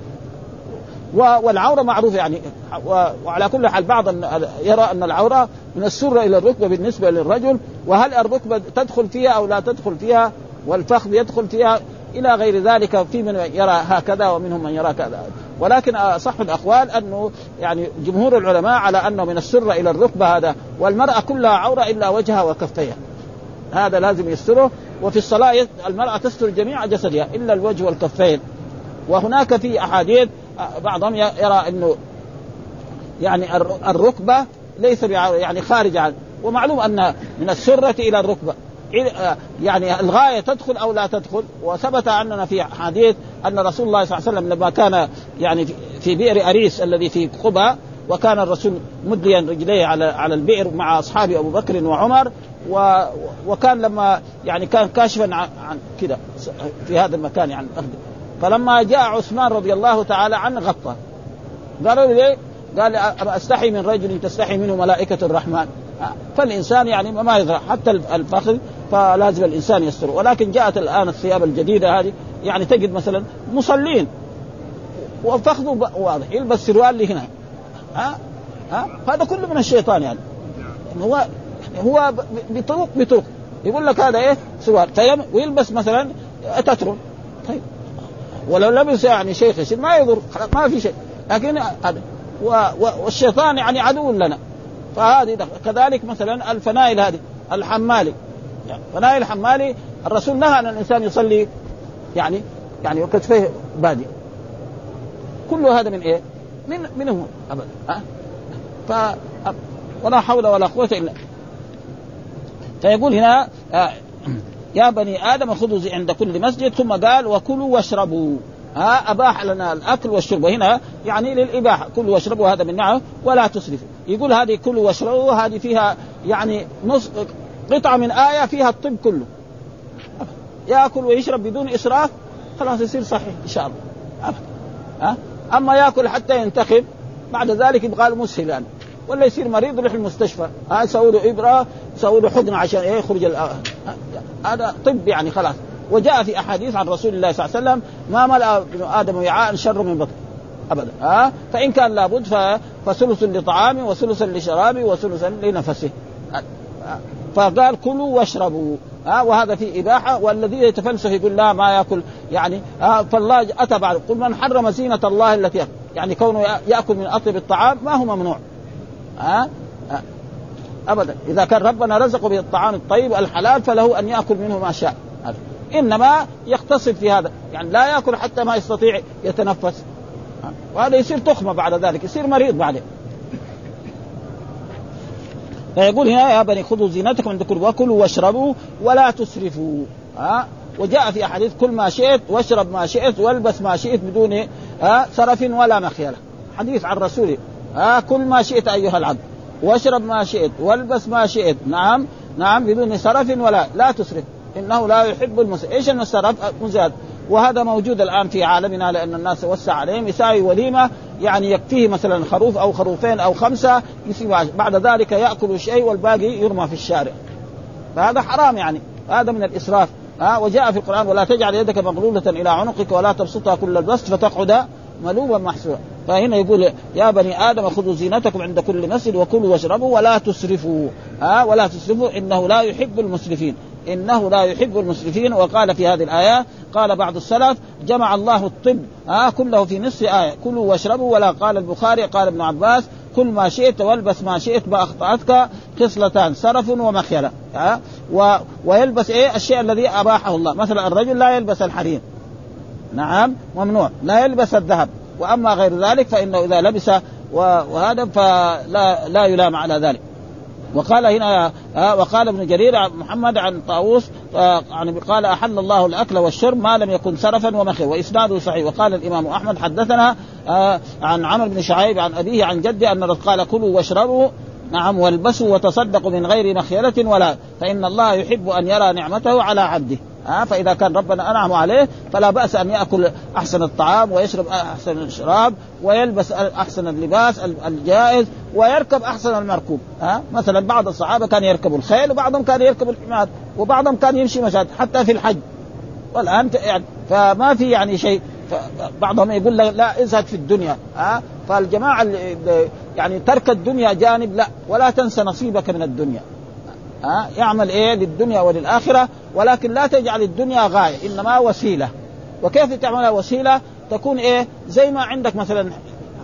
والعورة معروفة يعني. وعلى كل حال بعض يرى أن العورة من السره إلى الركبة بالنسبة للرجل. وهل الركبة تدخل فيها أو لا تدخل فيها؟ والفخذ يدخل فيها؟ إلى غير ذلك في من يرى هكذا ومنهم من يرى كذا. ولكن أصح الأقوال أنه يعني جمهور العلماء على أنه من السره إلى الركبة هذا والمرأة كلها عورة إلا وجهها وكفيها هذا لازم يستره. وفي الصلاة المرأة تستر جميع جسدها إلا الوجه والكفين. وهناك في أحاديث بعضهم يرى إنه يعني الركبة ليس يعني خارج عن ومعلوم أن من السرة إلى الركبة. يعني الغاية تدخل أو لا تدخل. وثبت عننا في حديث أن رسول الله صلى الله عليه وسلم لما كان يعني في بئر أريس الذي في قبى وكان الرسول مديا رجليه على على البئر مع اصحابه أبو بكر وعمر و... وكان لما يعني كان كاشفا عن, عن كذا في هذا المكان يعني فلما جاء عثمان رضي الله تعالى عنه غطى. قالوا له ليه؟ قال أستحي من رجل تستحي منه ملائكة الرحمن. فالإنسان يعني ما يظهر حتى الفخذ فلازم الإنسان يستر. ولكن جاءت الآن الثياب الجديدة هذه يعني تجد مثلا مصلين. وفخذه واضح يلبس سروال لهنا. ها؟ ها؟ هذا كله من الشيطان يعني. هو هو بطرق بطرق. يقول لك هذا إيه؟ سروال. ويلبس مثلا تتر طيب. ولو لبس يعني شيخ ما يضر ما في شيء. لكن هذا. والشيطان يعني عدو لنا. فهذه كذلك مثلا الفنائل هذه الحمالي. يعني فنائل الحمالي الرسول نهى ان الإنسان يصلي يعني يعني وكتفيه بادي. كل هذا من إيه؟ من منه ابدا. ها؟ ف ولا حول ولا قوة إلا فيقول هنا آه، يا بني آدم خذوا عند كل مسجد ثم قال وكلوا واشربوا. ها أباح لنا الأكل والشرب. وهنا يعني للإباحة. كلوا واشربوا هذا من نعم ولا تسرفوا. يقول هذه كلوا واشربوا هذه فيها يعني نص قطعة من آية فيها الطب كله. يأكل ويشرب بدون إسراف خلاص يصير صحيح إن شاء الله. ها؟ أما يأكل حتى ينتخب بعد ذلك يبغى له مسهل يعني ولا يصير مريض يروح المستشفى. ها يسوي له إبرة يسوي له حقنه عشان يخرج هذا طب يعني خلاص. وجاء في أحاديث عن رسول الله صلى الله عليه وسلم ما ملأ ابن آدم وعاء شر من بطن. أبدا. ها فإن كان لابد فثلث لطعامه وثلث لشرابه وثلث لنفسه. فقال كلوا واشربوا. ها وهذا في إباحة والذي يتفلسف يقول لا ما يأكل. يعني ها فالله أتى بعد. قل من حرم زينة الله التي. يعني كونه يأكل من أطيب الطعام ما هو ممنوع. ها أبدا. إذا كان ربنا رزقه بالطعام الطيب الحلال فله أن يأكل منه ما شاء. إنما يقتصد في هذا يعني لا يأكل حتى ما يستطيع يتنفس. وهذا يصير تخمة بعد ذلك يصير مريض بعدين. فيقول هنا يا بني خذوا زينتكم عند كل وكلوا واشربوا ولا تسرفوا. ها؟ وجاء في أحاديث كل ما شئت واشرب ما شئت والبس ما شئت بدون ها سرف ولا مخيله حديث عن رسوله ها كل ما شئت أيها العبد واشرب ما شئت والبس ما شئت. نعم نعم بدون سرف ولا لا تسرف. إنه لا يحب المسرف إيش السرف مزاد وهذا موجود الآن في عالمنا لأن الناس وسع عليهم. يساوي وليمة يعني يكفيه مثلا خروف أو خروفين أو خمسة بعد ذلك يأكل شيء والباقي يرمى في الشارع. فهذا حرام يعني. هذا من الإسراف. ها؟ وجاء في القرآن ولا تجعل يدك مغلولة إلى عنقك ولا تبسطها كل البسط فتقعد ملوما محسورا. فهنا يقول يا بني آدم خذوا زينتكم عند كل مسجد وكلوا واشربوا ولا تسرفوا. ها؟ ولا تسرفوا إنه لا يحب المسرفين. إنه لا يحب المسرفين وقال في هذه الآية قال بعض السلف جمع الله الطب ها كله في نصف آية. كلوا واشربوا ولا قال البخاري قال ابن عباس كل ما شئت والبس ما شئت ما اخطاتك خصلتان سرف ومخيلة ها. و... ويلبس إيه؟ الشيء الذي أباحه الله. مثلا الرجل لا يلبس الحرير. نعم ممنوع. لا يلبس الذهب. وأما غير ذلك فإنه إذا لبس وهذا فلا لا يلام على ذلك. وقال هنا آه وقال ابن جرير محمد عن طاووس يعني قال أحل الله الأكل والشرب ما لم يكن سرفا ومخير وإسناده صحيح. وقال الإمام أحمد حدثنا آه عن عمرو بن شعيب عن أبيه عن جده أن قال كلوا واشربوا نعم والبسوا وتصدقوا من غير مخيلة ولا فإن الله يحب أن يرى نعمته على عبده. ها فإذا كان ربنا أنعم عليه فلا بأس أن يأكل أحسن الطعام ويشرب أحسن الشراب ويلبس أحسن اللباس الجائز ويركب أحسن المركوب ها؟ مثلا بعض الصحابة كان يركبوا الخيل وبعضهم كان يركب الحمار وبعضهم كان يمشي مشاهد حتى في الحج. والآن يعني فما في يعني شيء بعضهم يقول لا ازهد في الدنيا ها؟ فالجماعة اللي يعني ترك الدنيا جانب لا ولا تنسى نصيبك من الدنيا. ها يعمل إيه؟ للدنيا وللآخرة ولكن لا تجعل الدنيا غاية إنما وسيلة. وكيف تعملها وسيلة؟ تكون إيه؟ زي ما عندك مثلا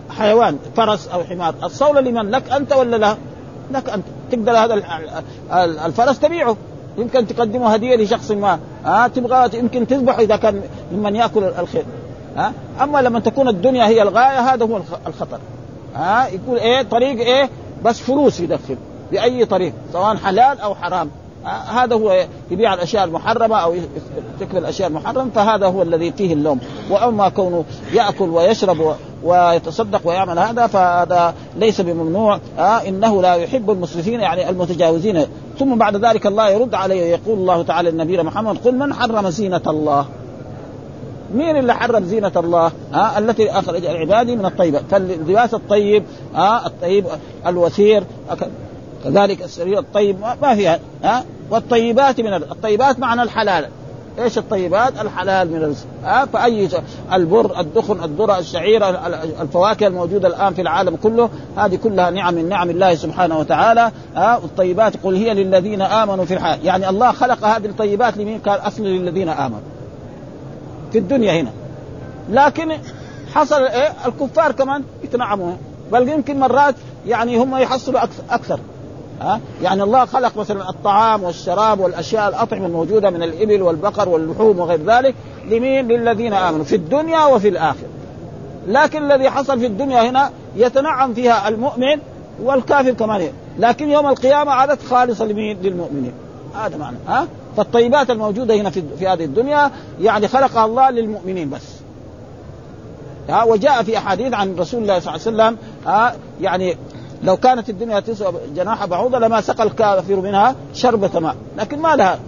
حيوان فرس أو حمار الصولة لمن؟ لك أنت ولا لا؟ لك أنت. تقدر هذا الفرس تبيعه. يمكن تقدمه هدية لشخص ما. ها تبغى يمكن تذبحه إذا كان ممن يأكل الخير. ها؟ أما لما تكون الدنيا هي الغاية هذا هو الخطر. ها؟ يقول إيه؟ طريق إيه؟ بس فلوس يدخل. بأي طريق سواء حلال أو حرام. هذا هو يبيع الأشياء المحرمة أو يرتكب الأشياء المحرمة فهذا هو الذي فيه اللوم. وأما كونه يأكل ويشرب ويتصدق ويعمل هذا فهذا ليس بممنوع. آه إنه لا يحب المسرفين يعني المتجاوزين. ثم بعد ذلك الله يرد عليه يقول الله تعالى للنبي محمد قل من حرم زينة الله؟ مين اللي حرم زينة الله؟ ها التي أخرج العباد من الطيبة، فاللباس الطيب ها الطيب الوثير كذلك السرير الطيب ما فيها ها والطيبات من الطيبات معنى الحلال إيش الطيبات؟ الحلال من الرزق ها فأي البر، الدخن، الذرة، الشعير، الفواكه الموجودة الآن في العالم كله هذه كلها نعم من نعم الله سبحانه وتعالى ها الطيبات قل هي للذين آمنوا في الحياة، يعني الله خلق هذه الطيبات لمين؟ قال أصل للذين آمنوا. في الدنيا هنا. لكن حصل إيه؟ الكفار كمان يتنعموا بل يمكن مرات يعني هم يحصلوا أكثر ها يعني الله خلق مثلا الطعام والشراب والأشياء الأطعمة الموجودة من الإبل والبقر واللحوم وغير ذلك لمين؟ للذين آمنوا في الدنيا وفي الآخرة. لكن الذي حصل في الدنيا هنا يتنعم فيها المؤمن والكافر كمان لكن يوم القيامة عادت خالصة لمين؟ للمؤمنين. هذا معنى ها؟ فالطيبات الموجودة هنا في, في هذه الدنيا يعني خلقها الله للمؤمنين بس. ها وجاء في أحاديث عن رسول الله صلى الله عليه وسلم ها يعني لو كانت الدنيا تسوى جناح بعوضة لما سقى الكافر منها شربة ماء. لكن ما لها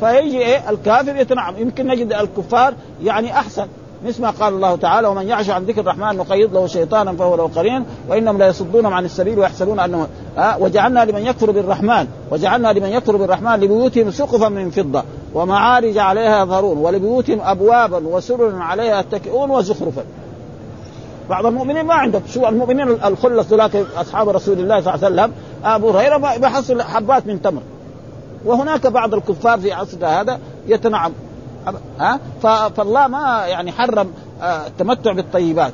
فيجي إيه؟ الكافر يتنعم. يمكن نجد الكفار يعني أحسن. مثل ما قال الله تعالى ومن يعش عن ذكر الرحمن نقيض له شيطانا فهو له قرين وإنهم لا يصدونهم عن السبيل ويحسبون انهم وجعلنا لمن يكفر بالرحمن وجعلنا لمن يكفر بالرحمن لبيوتهم سقفا من فضة ومعارج عليها يظهرون ولبيوتهم أبوابا وسرر عليها يتكئون وزخرفا. بعض المؤمنين ما عندهم. شو المؤمنين الخلص ذولاك أصحاب رسول الله صلى الله عليه وسلم؟ أبو هريرة بحصل حبات من تمر. وهناك بعض الكفار في عصر هذا يتنعم. ها؟ فالله ما يعني حرم التمتع بالطيبات.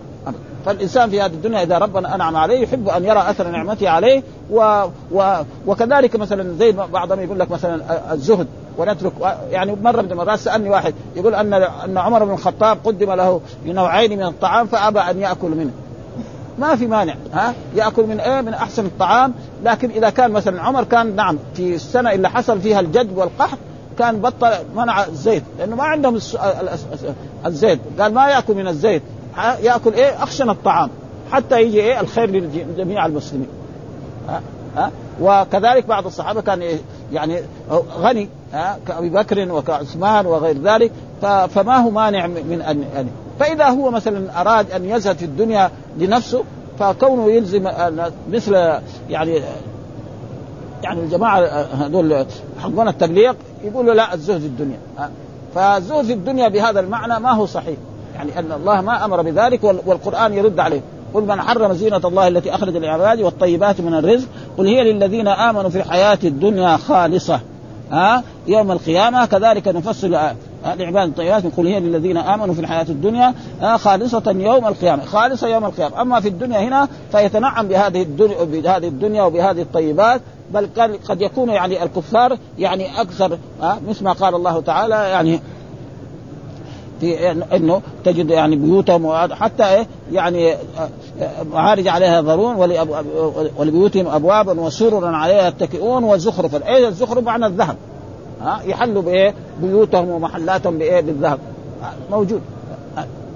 فالإنسان في هذه الدنيا إذا ربنا أنعم عليه يحب أن يرى أثر نعمته عليه و و وكذلك مثلا زي بعضهم يقول لك مثلا الزهد ونترك يعني مرة من المرات سألني واحد يقول أن أن عمر بن الخطاب قدم له نوعين من الطعام فأبى أن يأكل منه. ما في مانع ها؟ يأكل من إيه؟ من أحسن الطعام. لكن إذا كان مثلا عمر كان نعم في السنة اللي حصل فيها الجد والقحط كان بطل منع الزيت لأنه ما عندهم الزيت. قال ما يأكل من الزيت. ياكل إيه؟ اخشن الطعام. حتى يجي إيه؟ الخير لجميع المسلمين. ها؟ ها؟ وكذلك بعض الصحابة كان يعني غني ها؟ كأبي بكر وكعثمان وغير ذلك. فما هو مانع من ان يعني فإذا هو مثلا أراد أن يزهد في الدنيا لنفسه فكونه يلزم مثل يعني يعني الجماعة هذول حقون التبليغ يقولوا لا الزهد الدنيا. فالزهد في الدنيا بهذا المعنى ما هو صحيح. يعني أن الله ما أمر بذلك والقرآن يرد عليه. قل من حرم زينة الله التي أخرج للعباد والطيبات من الرزق قل هي للذين آمنوا في الحياة الدنيا خالصة. ها؟ يوم القيامة كذلك نفصل لعباد الطيبات قل هي للذين آمنوا في الحياة الدنيا خالصة يوم القيامة. خالصة يوم القيامة. أما في الدنيا هنا فيتنعم بهذه الدنيا بهذه الدنيا وبهذه الطيبات بل قد يكون يعني الكفار يعني أكثر مثل ما قال الله تعالى يعني في إنه تجد يعني بيوتهم حتى إيه يعني معارج عليها يظهرون ولبيوتهم ابوابا وسررا عليها يتكئون وزخرفا، إيه الزخرف؟ معنى الذهب. ها يحلوا بإيه؟ بيوتهم ومحلاتهم بإيه؟ بالذهب. موجود.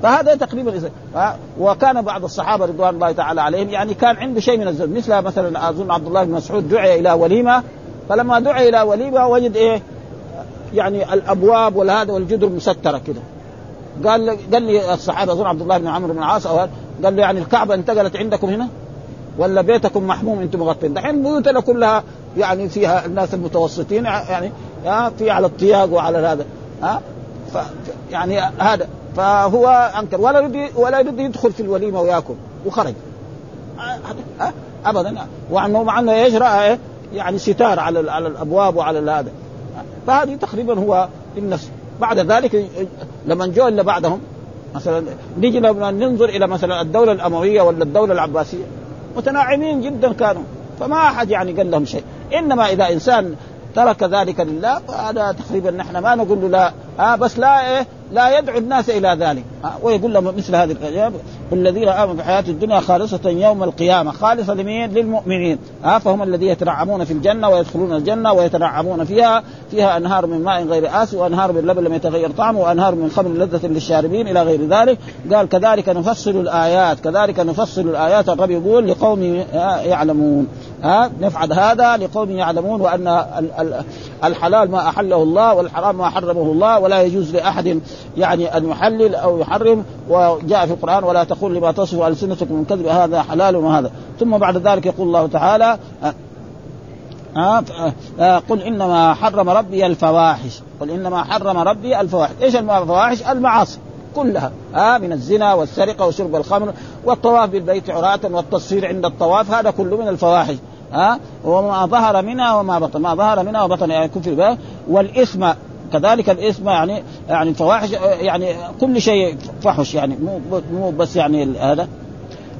فهذا تقريبا وكان بعض الصحابة رضوان الله تعالى عليهم يعني كان عنده شيء من الزهد مثل مثلا أظن عبد الله بن مسعود دعي إلى وليمة. فلما دعي إلى وليمة وجد إيه؟ يعني الأبواب والهذا والجدر مسكره كده. قال قال لي الصحابة أظن عبد الله بن عمرو بن العاص قال له يعني الكعبة انتقلت عندكم هنا؟ ولا بيتكم محموم أنتم مغطين؟ دحين بيوتنا كلها يعني فيها الناس المتوسطين يعني في على الطياق وعلى هذا ها ف يعني هذا فهو أنكر. ولا يريد ولا يريد يدخل في الوليمة وياكل وخرج. أه؟ ابدا. وانه مع انه يجرى يعني ستار على على الأبواب وعلى هذا. فهذه تقريبا هو النفس بعد ذلك لما جو إلا بعدهم. مثلا نيجي ننظر إلى مثلا الدولة الأموية ولا الدولة العباسية متناعمين جدا كانوا فما أحد يعني قال لهم شيء. إنما إذا إنسان ترك ذلك لله فهذا تقريبا نحن ما نقول له لا. آه بس لا إيه لا يدعو الناس إلى ذلك. ويقول لهم مثل هذه الأيام والذين آمنوا في الحياة الدنيا خالصة يوم القيامة. خالصة لمين؟ للمؤمنين. ها فهم الذين يتنعمون في الجنة ويدخلون الجنة ويتنعمون فيها. فيها أنهار من ماء غير آس وأنهار من لبن لم يتغير طعمه وأنهار من خمر لذة للشاربين إلى غير ذلك. قال كذلك نفصل الآيات كذلك نفصل الآيات. الرب يقول لقوم يعلمون. ها نفعل هذا لقوم يعلمون وأن الحلال ما أحله الله والحرام ما حرمه الله ولا يجوز لأحد يعني أن يحلل أو يحرم وجاء في القرآن ولا تقول لما تصف ألسنتكم من كذب هذا حلال وهذا ثم بعد ذلك يقول الله تعالى آه آه قل إنما حرم ربي الفواحش قل إنما حرم ربي الفواحش. إيش الفواحش؟ المعاصي كلها آه من الزنا والسرقة وشرب الخمر والطواف بالبيت عراة والتصوير عند الطواف هذا كله من الفواحش ها وما ظهر منها وما بطن. ما ظهر منها وبطن يعني كفر والإثم كذلك الاثم يعني يعني الفواحش يعني كل شيء فحش يعني مو مو بس يعني هذا.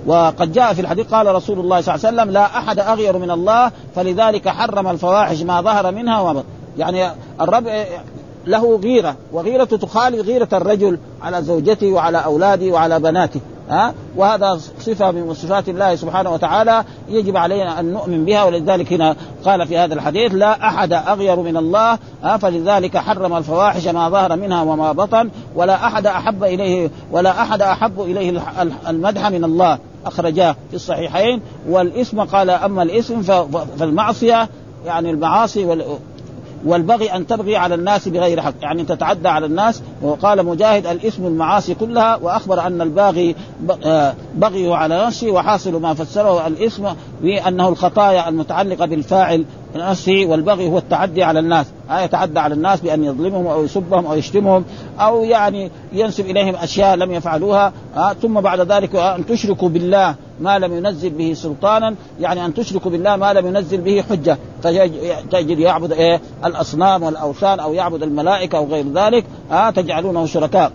وقد جاء في الحديث قال رسول الله صلى الله عليه وسلم لا أحد أغير من الله فلذلك حرم الفواحش ما ظهر منها وما يعني الرب له غيرة وغيرة تخالف غيرة الرجل على زوجته وعلى أولاده وعلى بناته. ها؟ وهذا صفة من صفات الله سبحانه وتعالى يجب علينا أن نؤمن بها. ولذلك هنا قال في هذا الحديث لا أحد أغير من الله ها؟ فلذلك حرم الفواحش ما ظهر منها وما بطن ولا أحد أحب إليه ولا أحد أحب إليه المدح من الله. أخرجاه في الصحيحين. والإثم قال أما الإثم فالمعصية يعني المعاصي والبغي أن تبغي على الناس بغير حق. يعني تتعدى على الناس. وقال مجاهد الإثم المعاصي كلها وأخبر أن الباغي آه، بغيه على نفسه وحاصل ما فسره الإثم بانه الخطايا المتعلقة بالفاعل نفسه والبغي هو التعدي على الناس. يتعدى على الناس بأن يظلمهم أو يسبهم أو يشتمهم أو يعني ينسب إليهم أشياء لم يفعلوها. آه ثم بعد ذلك أن تشركوا بالله ما لم ينزل به سلطانا يعني أن تشركوا بالله ما لم ينزل به حجة. تجد يعبد إيه؟ الأصنام والأوثان أو يعبد الملائكة أو غير ذلك. آه تجعلونه شركاء.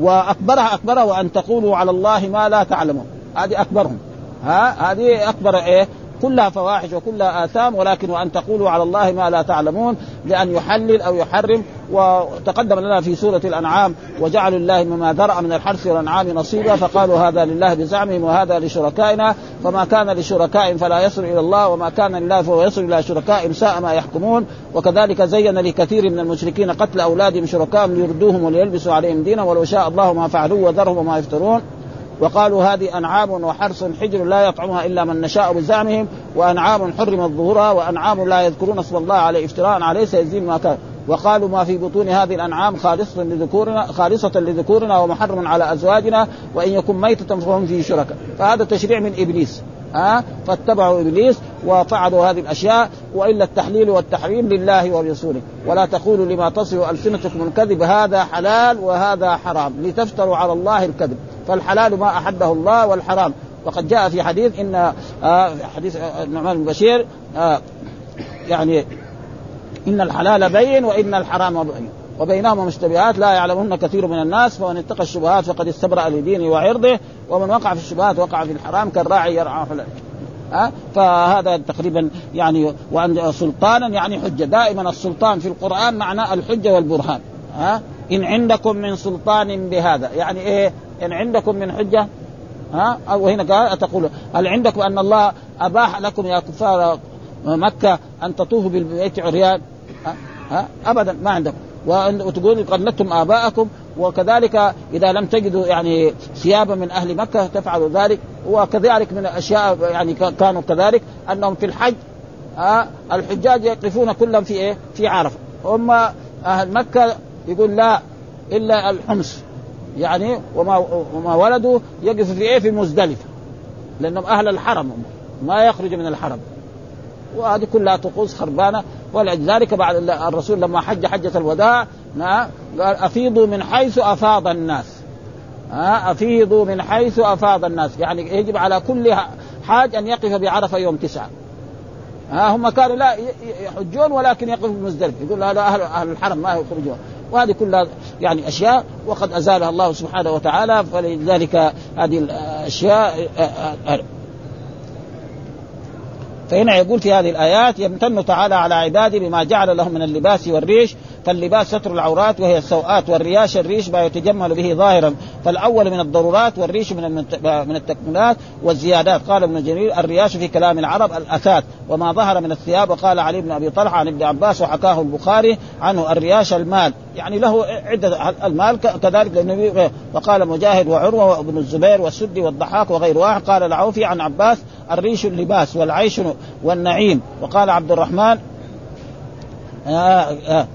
وأكبرها اكبرها وان تقولوا على الله ما لا تعلمون. هذه أكبرهم. ها؟ هذه أكبر إيه؟ كلها فواحش وكلها آثام ولكن وأن تقولوا على الله ما لا تعلمون بأن يحلل أو يحرم وتقدم لنا في سورة الأنعام وجعلوا الله مما ذرأ من الحرث والأنعام نصيبا فقالوا هذا لله بزعمهم وهذا لشركائنا فما كان لشركاء فلا يصل إلى الله وما كان لله فهو يصل إلى شركائهم ساء ما يحكمون وكذلك زين لكثير من المشركين قتل أولادهم شركائهم ليردوهم وليلبسوا عليهم دينا ولو شاء الله ما فعلوه وذرهم وما يفترون. وقالوا هذه أنعام وحرث حجر لا يطعمها إلا من نشاء بزعمهم وأنعام حرمت ظهورها وأنعام لا يذكرون اسم الله عليه افتراء عليه سيزيد ما كان. وقالوا ما في بطون هذه الأنعام خالصة لذكورنا خالصة لذكورنا ومحرم على أزواجنا وإن يكن ميتة فهم فيه شركاء. فهذا تشريع من إبليس. ها؟ فاتبعوا إبليس وفعلوا هذه الأشياء وإلا التحليل والتحريم لله ولرسوله ولا تقولوا لما تصف ألسنتكم الكذب هذا حلال وهذا حرام. لتفتروا على الله الكذب. فالحلال ما أحبه الله والحرام. وقد جاء في حديث إن آه حديث النعمان بن بشير آه يعني إن الحلال بين وإن الحرام بين. وبينهما مشتبهات لا يعلمهن كثير من الناس فمن اتقى الشبهات فقد استبرأ لدينه وعرضه ومن وقع في الشبهات وقع في الحرام كالراعي يرعى حلال. ها؟ فهذا تقريبا يعني وأن سلطانا يعني حجة. دائما السلطان في القرآن معناه الحجة والبرهان. ها؟ إن عندكم من سلطان بهذا. يعني إيه؟ إن عندكم من حجة. ها؟ أو هنا قال تقول هل عندكم أن الله أباح لكم يا كفار مكة أن تطوفوا بالبيت عريان؟ ها؟ ابدا ما عندكم. وتقول قلدتم آباءكم وكذلك إذا لم تجدوا يعني ثيابا من أهل مكة تفعلوا ذلك وكذلك من الأشياء يعني كانوا كذلك أنهم في الحج ها الحجاج يقفون كلهم في إيه؟ في عرفة. هم أهل مكة يقول لا إلا الحمص يعني وما وما ولدوا يقف في إيه؟ في مزدلفة لأنهم أهل الحرم ما يخرج من الحرم. وهذه كلها طقوس خربانة. ولذلك بعد الرسول لما حج حجة الوداع قال أفيضوا من حيث أفاض الناس. أفيضوا من حيث أفاض الناس. يعني يجب على كل حاج أن يقف بعرفة يوم تسعة. ها هم كانوا لا يحجون ولكن يقفوا بمزدلفه يقول هذا أهل أهل الحرم ما يخرجون. وهذه كلها يعني أشياء وقد أزالها الله سبحانه وتعالى. فلذلك هذه الأشياء فهنا يقول في هذه الآيات يمتن تعالى على عباده بما جعل لهم من اللباس والريش فاللباس ستر العورات وهي السوءات والرياش الريش ما يتجمل به ظاهرا فالأول من الضرورات والريش من من التكملات والزيادات. قال ابن جرير الرياش في كلام العرب الأثاث وما ظهر من الثياب. وقال علي بن أبي طلحة عن ابن عباس وحكاه البخاري عنه الرياش المال. يعني له عدة المال كذلك للنبي وقال مجاهد وعروة وابن الزبير والسدي والضحاك وغير واحد قال العوفي عن عباس الريش اللباس والعيش والنعيم وقال عبد الرحمن آه آه.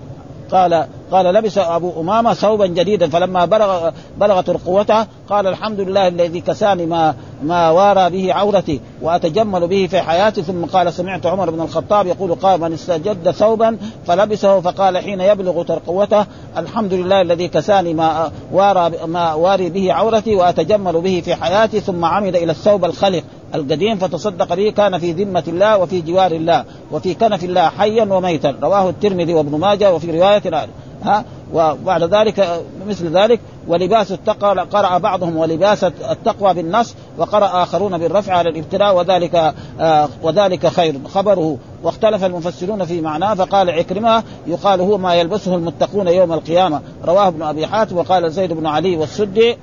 قال قال لبس أبو أمامة ثوبا جديدا فلما بلغ بلغت رقوته قال الحمد لله الذي كساني ما ما وارى به عورتي وأتجمل به في حياتي. ثم قال سمعت عمر بن الخطاب يقول قال من استجد ثوبا فلبسه. فقال حين يبلغ ترقوته الحمد لله الذي كساني ما وارى ما واري به عورتي وأتجمل به في حياتي. ثم عمد إلى الثوب الخلق. القديم فتصدق به كان في ذمة الله وفي جوار الله وفي كنف الله حيا وميتا. رواه الترمذي وابن ماجه وفي رواية ها؟ وبعد ذلك مثل ذلك ولباس التقوى قرأ بعضهم ولباس التقوى بالنص وقرأ آخرون بالرفع على الابتلاء وذلك آه وذلك خير. خبره واختلف المفسرون في معناه فقال عكرمة يقال هو ما يلبسه المتقون يوم القيامة. رواه ابن أبي حاتم وقال زيد بن علي والسدي.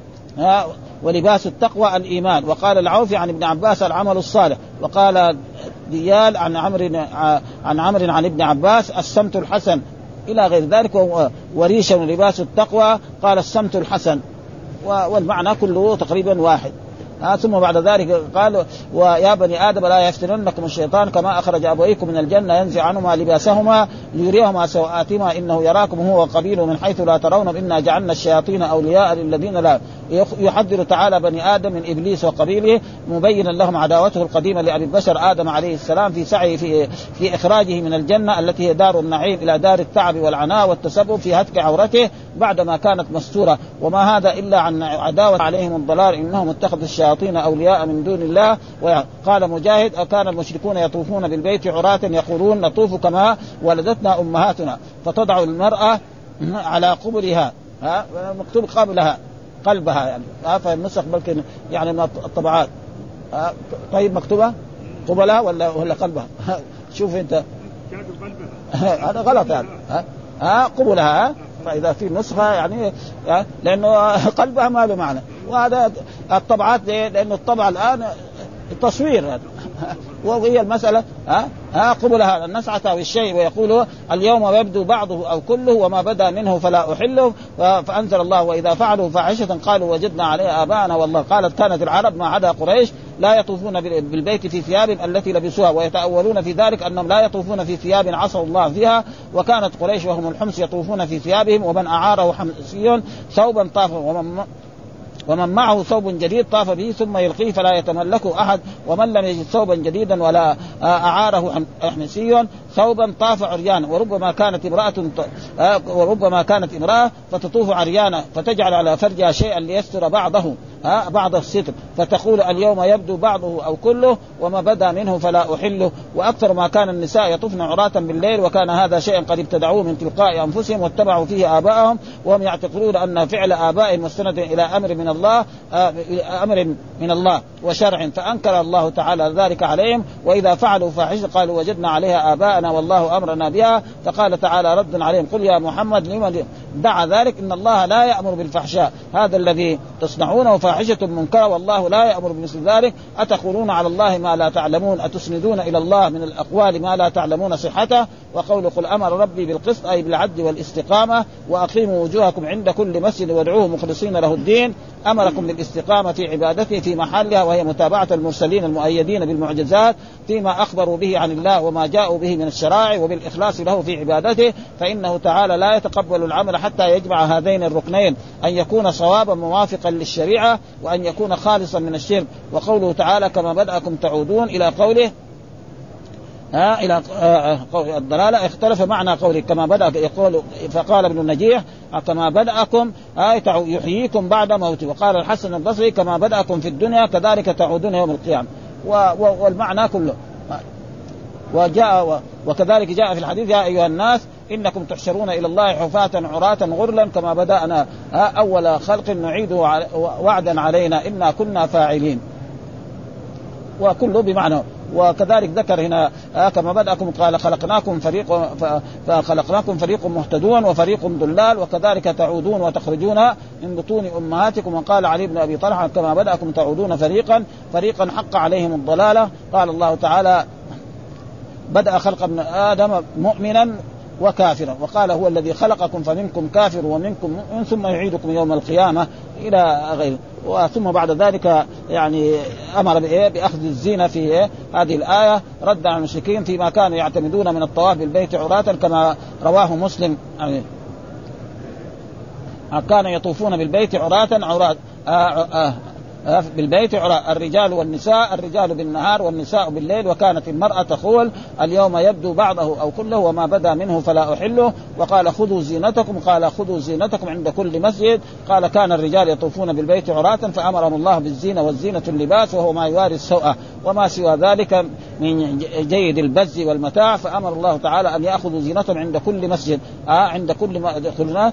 ولباس التقوى الإيمان. وقال العوفي عن ابن عباس العمل الصالح. وقال ديال عن عمرو عن عمرو عن ابن عباس السمت الحسن. إلى غير ذلك وريشا ولباس التقوى. قال السمت الحسن. والمعنى كله تقريبا واحد. آه ثم بعد ذلك قال ويا بني آدم لا يفتننكم الشيطان كما أخرج أبويكم من الجنة ينزع عنهما لباسهما ليريهما سوآتهما إنه يراكم هو وقبيله من حيث لا ترونهم إنا جعلنا الشياطين أولياء للذين لا يحذر تعالى بني آدم من إبليس وقبيله مبينا لهم عداوته القديمة لأبي البشر آدم عليه السلام في سعيه في في إخراجه من الجنة التي هي دار النعيم إلى دار التعب والعناء والتسبب في هتك عورته بعدما كانت مستورة. وما هذا إلا عن عداوة عليهم الضلال إنهم اتخذوا الشياطين أولياء من دون الله. قال مجاهد كان المشركون يطوفون بالبيت عراة يقولون نطوف كما ولدتنا أمهاتنا. فتضع المرأة على قبلها ها؟ مكتوب قبلها قلبها يعني. ها؟ فالنسخ بلكن يعني من الطبعات. ها؟ طيب مكتوبة؟ قبلها ولا ولا قلبها؟ شوف أنت. هذا غلط يعني. ها؟ ها؟ قبلها فإذا في نسخة يعني لأنه قلبها ما له معنى. وهذا الطبعات لأنه الطبعه الآن تصوير هذا وهي المسألة. ها؟ ها قبل هذا. الناس أتاه الشيء ويقول اليوم يبدو بعضه أو كله وما بدا منه فلا أحله. فأنزل الله وإذا فعلوا فاحشة قالوا وجدنا عليها آباءنا والله قالت كانت العرب ما عدا قريش لا يطوفون بالبيت في ثيابهم التي لبسوها ويتأولون في ذلك أنهم لا يطوفون في ثياب عصوا الله فيها وكانت قريش وهم الحمص يطوفون في ثيابهم ومن أعاره حمصي ثوبا طاف ومن ومن معه ثوب جديد طاف به ثم يلقيه فلا يتملكه أحد ومن لم يجد ثوبا جديدا ولا أعاره حمسي ثوبا طاف عريانا وربما كانت امرأة وربما كانت امرأة فتطوف عريانا فتجعل على فرجها شيئا ليستر بعضه ها بعض الستر فتقول اليوم يبدو بعضه أو كله وما بدا منه فلا أحله. وأكثر ما كان النساء يطفن عراة بالليل وكان هذا شيئا قد ابتدعوه من تلقاء أنفسهم واتبعوا فيه آباءهم وهم يعتقدون أن فعل ابائهم مستند إلى أمر من الله أمر من الله وشرع فأنكر الله تعالى ذلك عليهم وإذا فعلوا فاحشه قالوا وجدنا عليها اباءنا والله أمرنا بها. فقال تعالى رد عليهم قل يا محمد لمن دعا ذلك إن الله لا يأمر بالفحشاء. هذا الذي تصنعونه فاحشة منكرة والله لا يأمر بمثل ذلك. أتقولون على الله ما لا تعلمون؟ أتسندون إلى الله من الأقوال ما لا تعلمون صحته؟ وقول قل أمر ربي بالقسط أي بالعدل والاستقامة وأقيموا وجوهكم عند كل مسجد وادعوه مخلصين له الدين. أمركم بالاستقامة في عبادته في محلها وهي متابعة المرسلين المؤيدين بالمعجزات فيما أخبروا به عن الله وما جاءوا به من الشرائع وبالإخلاص له في عبادته فإنه تعالى لا يتقبل العمل حتى يجمع هذين الركنين أن يكون صوابا موافقا للشريعة وأن يكون خالصا من الشرك. وقوله تعالى كما بدأكم تعودون إلى قوله ها إلى الضلالة. اختلف معنى قوله كما بدأ يقول فقال ابن النجيح كما بدأكم يحييكم بعد موته. وقال الحسن البصري كما بدأكم في الدنيا كذلك تعودون يوم القيامة. والمعنى كله. وجاء وكذلك جاء في الحديث يا أيها الناس إنكم تحشرون إلى الله حفاة عراة غرلا كما بدأنا أول خلق نعيده وعدا علينا إنا كنا فاعلين. وكله بمعنى وكذلك ذكر هنا آه كما بدأكم قال خلقناكم فريق فخلقناكم فريق مهتدون وفريق ضلال وكذلك تعودون وتخرجون من بطون أمهاتكم وقال علي بن أبي طلحة كما بدأكم تعودون فريقا فريقا حق عليهم الضلالة. قال الله تعالى بدأ خلق ابن آدم مؤمنا وكافرا وقال هو الذي خلقكم فمنكم كافر ومنكم مؤمن ثم يعيدكم يوم القيامة إلى غيره ثم بعد ذلك يعني أمر بأخذ الزينة في إيه؟ هذه الآية رد على المشركين فيما كانوا يعتمدون من الطواف بالبيت عراة كما رواه مسلم. يعني كانوا يطوفون بالبيت عراة عراة آه بالبيت الرجال والنساء الرجال بالنهار والنساء بالليل وكانت المرأة تقول اليوم يبدو بعضه أو كله وما بدا منه فلا أحله. وقال خذوا زينتكم قال خذوا زينتكم عند كل مسجد. قال كان الرجال يطوفون بالبيت عراة فأمرهم الله بالزينة والزينة اللباس وهو ما يواري السوءة وما سوى ذلك من جيد البز والمتاع فأمر الله تعالى أن يأخذوا زينتهم عند كل مسجد آه عند كل ما يدخلنا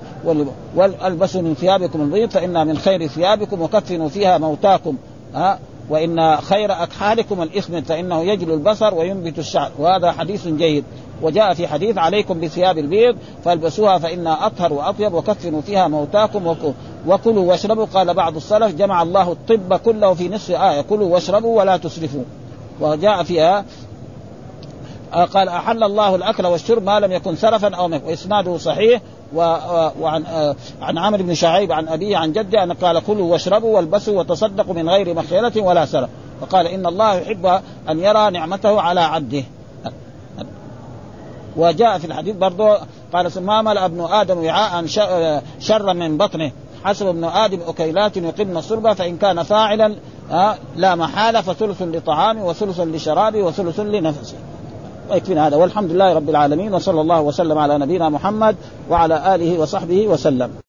والبسوا من ثيابكم البيض فإنها من خير ثيابكم وكفنوا فيها موتاكم ها وإن خير أكحالكم الإثم فإنه يجلو البصر وينبت الشعر. وهذا حديث جيد. وجاء في حديث عليكم بثياب البيض فالبسوها فإنها أطهر وأطيب وكفنوا فيها موتاكم وكلوا واشربوا قال بعض السلف جمع الله الطب كله في نصف آية كلوا واشربوا ولا تسرفوا. وجاء فيها قال أحل الله الأكل والشرب ما لم يكن سرفا أو وإسناده صحيح وعن عن عمرو بن شعيب عن أبيه عن جده أن قال كلوا واشربوا والبسوا وتصدقوا من غير مخيلة ولا سرف وقال إن الله يحب أن يرى نعمته على عبده. وجاء في الحديث برضه قال ما ملأ ابن آدم وعاء شرا من بطنه. حسب ابن آدم اكيلات يقمن الصلبه فإن كان فاعلا لا محالة فثلث لطعامه وثلث لشرابه وثلث لنفسه ويكفينا هذا والحمد لله رب العالمين وصلى الله وسلم على نبينا محمد وعلى آله وصحبه وسلم.